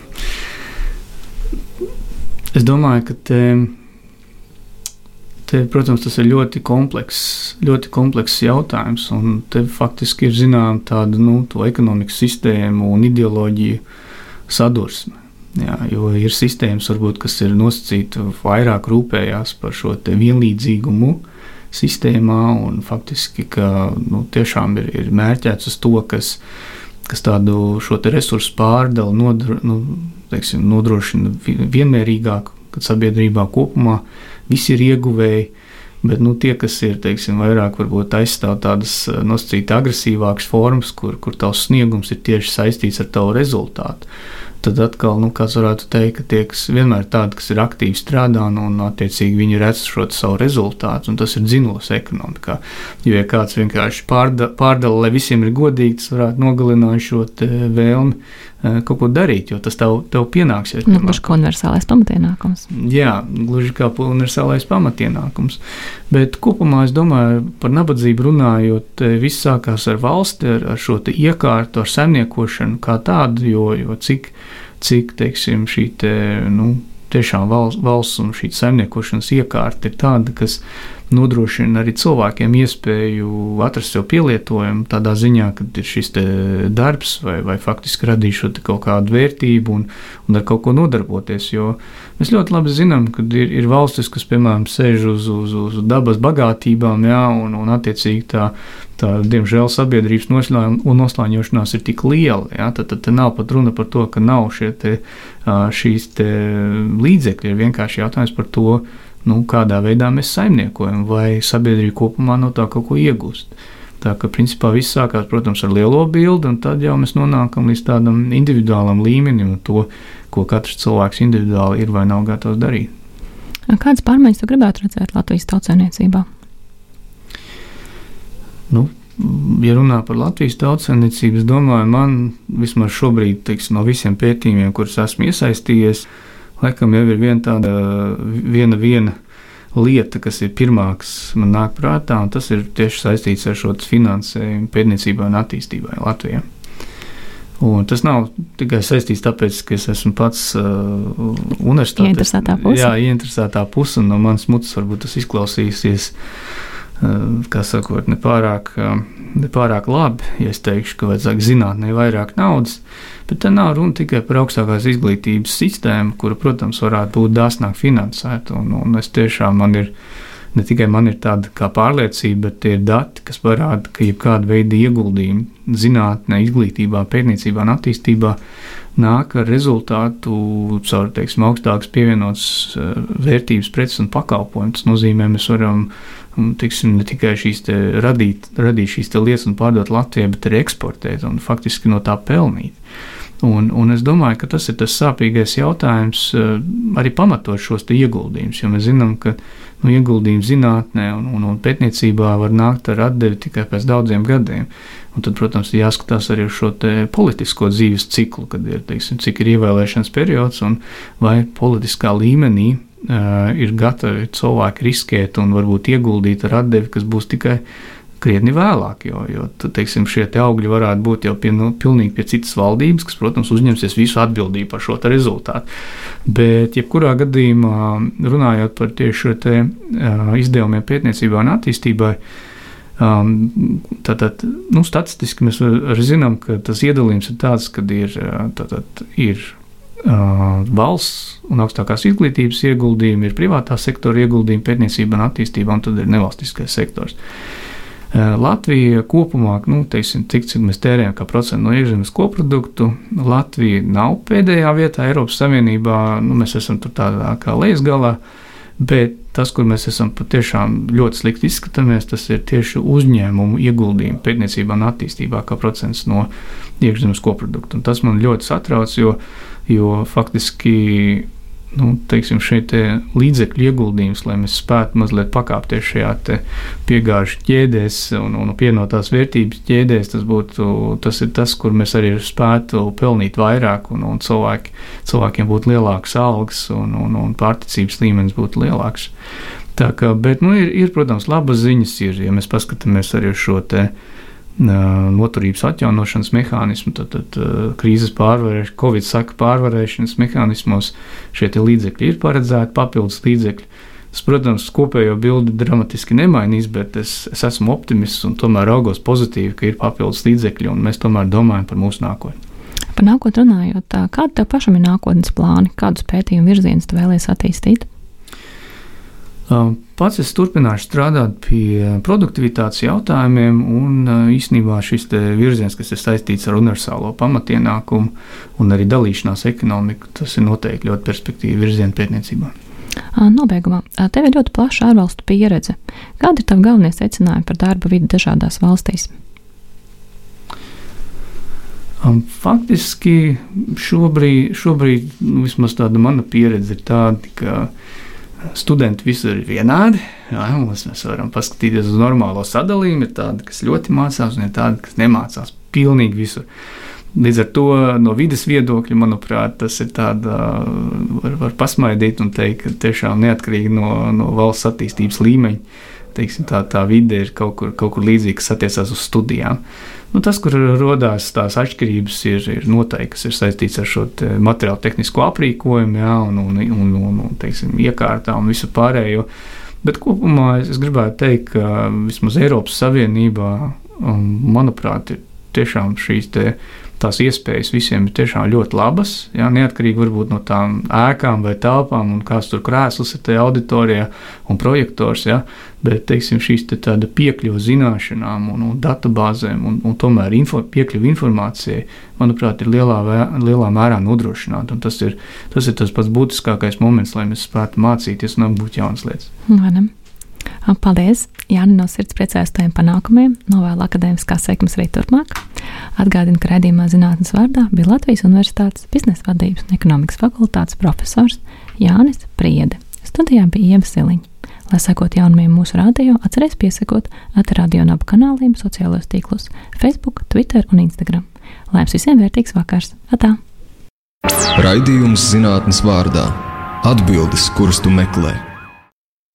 Es domāju, ka te Te, protams, tas ir ļoti komplekss, ļoti komplekss jautājums. Te faktiski ir zināma tāda nu, ekonomikas sistēma un ideoloģija sadursme. Jā, jo ir sistēmas, varbūt, kas ir nosacīta vairāk rūpējās par šo vienlīdzīgumu sistēmā, un faktiski ka, nu, tiešām ir, ir mērķēts uz to, kas, kas tādu resursu pārdali nodro, nu, teiksim, nodrošina vienmērīgāku, kad sabiedrībā kopumā visi ir ieguvēji. Bet nu, tie, kas ir teiksim, vairāk aizstāv tādas eh, nosacīti agresīvākas formas, kur, kur tavs sniegums ir tieši saistīts ar tavu rezultātu, tad atkal, nu, kāds varētu teikt, ka tie, kas vienmēr tādi, kas ir aktīvi strādā, nu, un attiecīgi viņi redz šo savu rezultātu, un tas ir dzinos ekonomikā. Jo, ja kāds vienkārši pārda, pārdala, lai visiem ir godīgi, tas varētu nogalināt šo vēlmi eh, kaut ko darīt, jo tas tev, tev pienāksies. Nu, gluži kā universālais pamatienākums. Jā, gluži kā universālais pamatienākums. Bet kopumā es domāju, par nabadzību runājot, eh, viss sākās ar valsti, ar, ar šo iekārtu, ar saimniekošanu kā tādu, jo, jo cik cik teiksim, šī te, nu, tiešām valsts, valsts un šī saimniekošanas iekārta ir tāda, kas nodrošina arī cilvēkiem iespēju atrast sev pielietojumu tādā ziņā, ka ir šis darbs vai, vai faktiski radīt kaut kādu vērtību un, un ar kaut ko nodarboties. Jo mēs ļoti labi zinām, ka ir, ir valstis, kas, piemēram, sēž uz, uz, uz dabas bagātībām, jā, un, un attiecīgi tā, tā, diemžēl, sabiedrības noslāņošanās ir tik liela. Jā, tad, tad, tad nav pat runa par to, ka nav te, šīs te līdzekļi. Ir vienkārši jautājums par to, nu, kādā veidā mēs saimniekojam, vai sabiedrība kopumā no tā kaut ko iegūst. Tā kā principā viss sākās, protams, ar lielo bildi, un tad jau mēs nonākam līdz tādam individuālam līmenim, to, ko katrs cilvēks individuāli ir vai nav gatavs darīt. Kādas pārmaiņas jūs gribētu redzēt Latvijas tautsēmniecībā? Nu, ja runā par Latvijas tautsēmniecību, es domāju, man vismaz šobrīd, teiksim, no visiem pētījumiem, kurus esmu iesaistījies, laikam jau ir viena tāda viena, viena lieta, kas ir pirmā, kas man nāk prātā, un tas ir tieši saistīts ar šo finansējumu pētniecībai un attīstībai Latvijā. Un tas nav tikai saistīts tāpēc, ka es esmu pats uh, universitātes ieinteresētā puse. Jā, ieinteresētā puse, un no manas mutes varbūt tas izklausīsies kā sakot, nepārāk, nepārāk labi, ja es teikšu, ka vajadzētu zinātnē vairāk naudas. Bet te nav runa tikai par augstākās izglītības sistēmu, kura, protams, varētu būt dāsnāk finansēta. Un, un es tiešām man ir ne tikai man ir tāda pārliecība, bet tie ir dati, kas parāda, ka jebkāda veida ieguldījumi zinātnē, izglītībā, pētniecībā un attīstībā nāk ar rezultātu caur teiksim, augstākas pievienotas eh, vērtības preces un pakalpojumus. Tas nozīmē, mēs varam tiksim, ne tikai šīs radīt, radīt šīs lietas un pārdot Latvijai, bet arī eksportēt un faktiski no tā pelnīt. Un, un es domāju, ka tas ir tas sāpīgais jautājums, eh, arī pamatot šos ieguldījumus, jo mēs zinām, ka nu, ieguldījumi zinātnē un, un, un pētniecībā var nākt ar atdevi tikai pēc daudziem gadiem. Un tad, protams, ir jāskatās arī uz šo politisko dzīves ciklu, kad ir, teiksim, cik ir ievēlēšanas periods un vai politiskā līmenī uh, ir gatavi cilvēki riskēt un varbūt ieguldīt ar atdevi, kas būs tikai krietni vēlāk, jo, jo teiksim, šie te augļi varētu būt jau pie, nu, pilnīgi pie citas valdības, kas, protams, uzņemsies visu atbildību par šo rezultātu. Bet, jebkurā gadījumā, runājot par tieši šo te, uh, izdevumiem pētniecībā un attīstībai, um, tātad, nu, statistiski mēs zinām, ka tas iedalījums ir tāds, ka ir, tātad, ir Uh, valsts un augstākās izglītības ieguldījumi, ir privātā sektora ieguldījumi pētniecībā un attīstībā, un tad ir nevalstiskais sektors. Eh, Latvija kopumā, nu, teiksim, cik, cik mēs tērējam kā procentu no iekšzemes koproduktu, Latvija nav pēdējā vietā Eiropas Savienībā, nu, mēs esam tur tādā kā lejas galā, bet tas, kur mēs esam patiešām ļoti slikti izskatāmies, tas ir tieši uzņēmumu ieguldījumi pētniecībā un attīstībā kā procents no iekšzemes koprodukta. Un tas man ļoti satrauc, jo, jo faktiski nu, teiksim, šeit līdzekļu ieguldījums, lai mēs spētu mazliet pakāpties šajā piegāžu ķēdēs un, un pienotās vērtības ķēdēs, tas būtu tas, tas kur mēs arī spētu pelnīt vairāk un, un cilvēki, cilvēkiem būtu lielāks algas un, un, un pārticības līmenis būtu lielāks. Tā kā, bet, nu, ir, ir, protams, labas ziņas, ir, ja mēs paskatāmies arī uz šo te noturības atjaunošanas mehānismu, tad, tad krīzes pārvarēšanas, covid saka pārvarēšanas mehānismos šie līdzekļi ir paredzēti, papildus līdzekļi. Tas, protams, kopējo bildi dramatiski nemainīs, bet es, es esmu optimists un tomēr raugos pozitīvi, ka ir papildus līdzekļi un mēs tomēr domājam par mūsu nākotni. Par nākotni runājot, kāda tev pašam ir nākotnes plāni, kādus pētījumu virzienus tu vēlies attīstīt? Pats es turpināšu strādāt pie produktivitātes jautājumiem, un īsnībā šis virziens, kas ir saistīts ar universālo pamatienākumu un arī dalīšanās ekonomiku, tas ir noteikti ļoti perspektīvi virziens pētniecībā. Nobeigumā, tev ir ļoti plaša ārvalstu pieredze. Kādi ir tavi galvenie secinājumi par darba vidi dažādās valstīs? Faktiski šobrīd, šobrīd nu, vismaz tāda mana pieredze ir tāda, ka uh, studenti visur ir vienādi. Jā, mēs, mēs varam paskatīties uz normālo sadalījumu. Ir tādi, kas ļoti mācās, un ir tādi, kas nemācās pilnīgi visur. Līdz ar to no vidas viedokļa, manuprāt, tas ir tāds, var, var pasmaidīt un teikt, ka tiešām neatkarīgi no, no valsts attīstības līmeņa, teiksim, tā, tā vide ir kaut kur, kaut kur līdzīga, kas attiecās uz studijām. Nu, tas, kur radās tās atšķirības, ir, ir noteikti, kas ir saistīts ar šo te materiālu tehnisko aprīkojumu, jā, un, un, un, un, un teiksim, iekārtām un visu pārējo. Bet kopumā es gribētu teikt, ka vismaz Eiropas Savienībā, um, manuprāt, ir tiešām šīs tās iespējas visiem ir tiešām ļoti labas. Jā, neatkarīgi no tām ēkām vai telpām, un kāds tur krēsls ir tajā auditorijā un projektors. Jā, bet teiksim, šīs te tāda piekļuva zināšanām un, un datubāzēm un, un tomēr info, piekļuva informācijai, manuprāt, ir lielā, lielā mērā nodrošināta. Tas ir, tas ir tas pats būtiskākais moments, lai mēs spētu mācīties un apgūt jaunas lietas. Vai ne? Paldies! Jāni no sirds priecājos tiem panākumiem, novēlu akadēmiskās sekmes arī turpmāk. Atgādinu, ka redzījumā zinātnes vārdā bija Latvijas Universitātes biznesa vadības un ekonomikas fakultātes profesors Jānis Priede. Studijā bija Ieva Siliņa. Lai sekot jaunumiem mūsu rādio, atcerieties piesakot atradio un abu kanāliem sociālajos tīklos - Facebook, Twitter un Instagram. Lai jums visiem vērtīgs vakars! Atā! Raidījums zinātnes vārdā - atbildes, kuras tu meklē.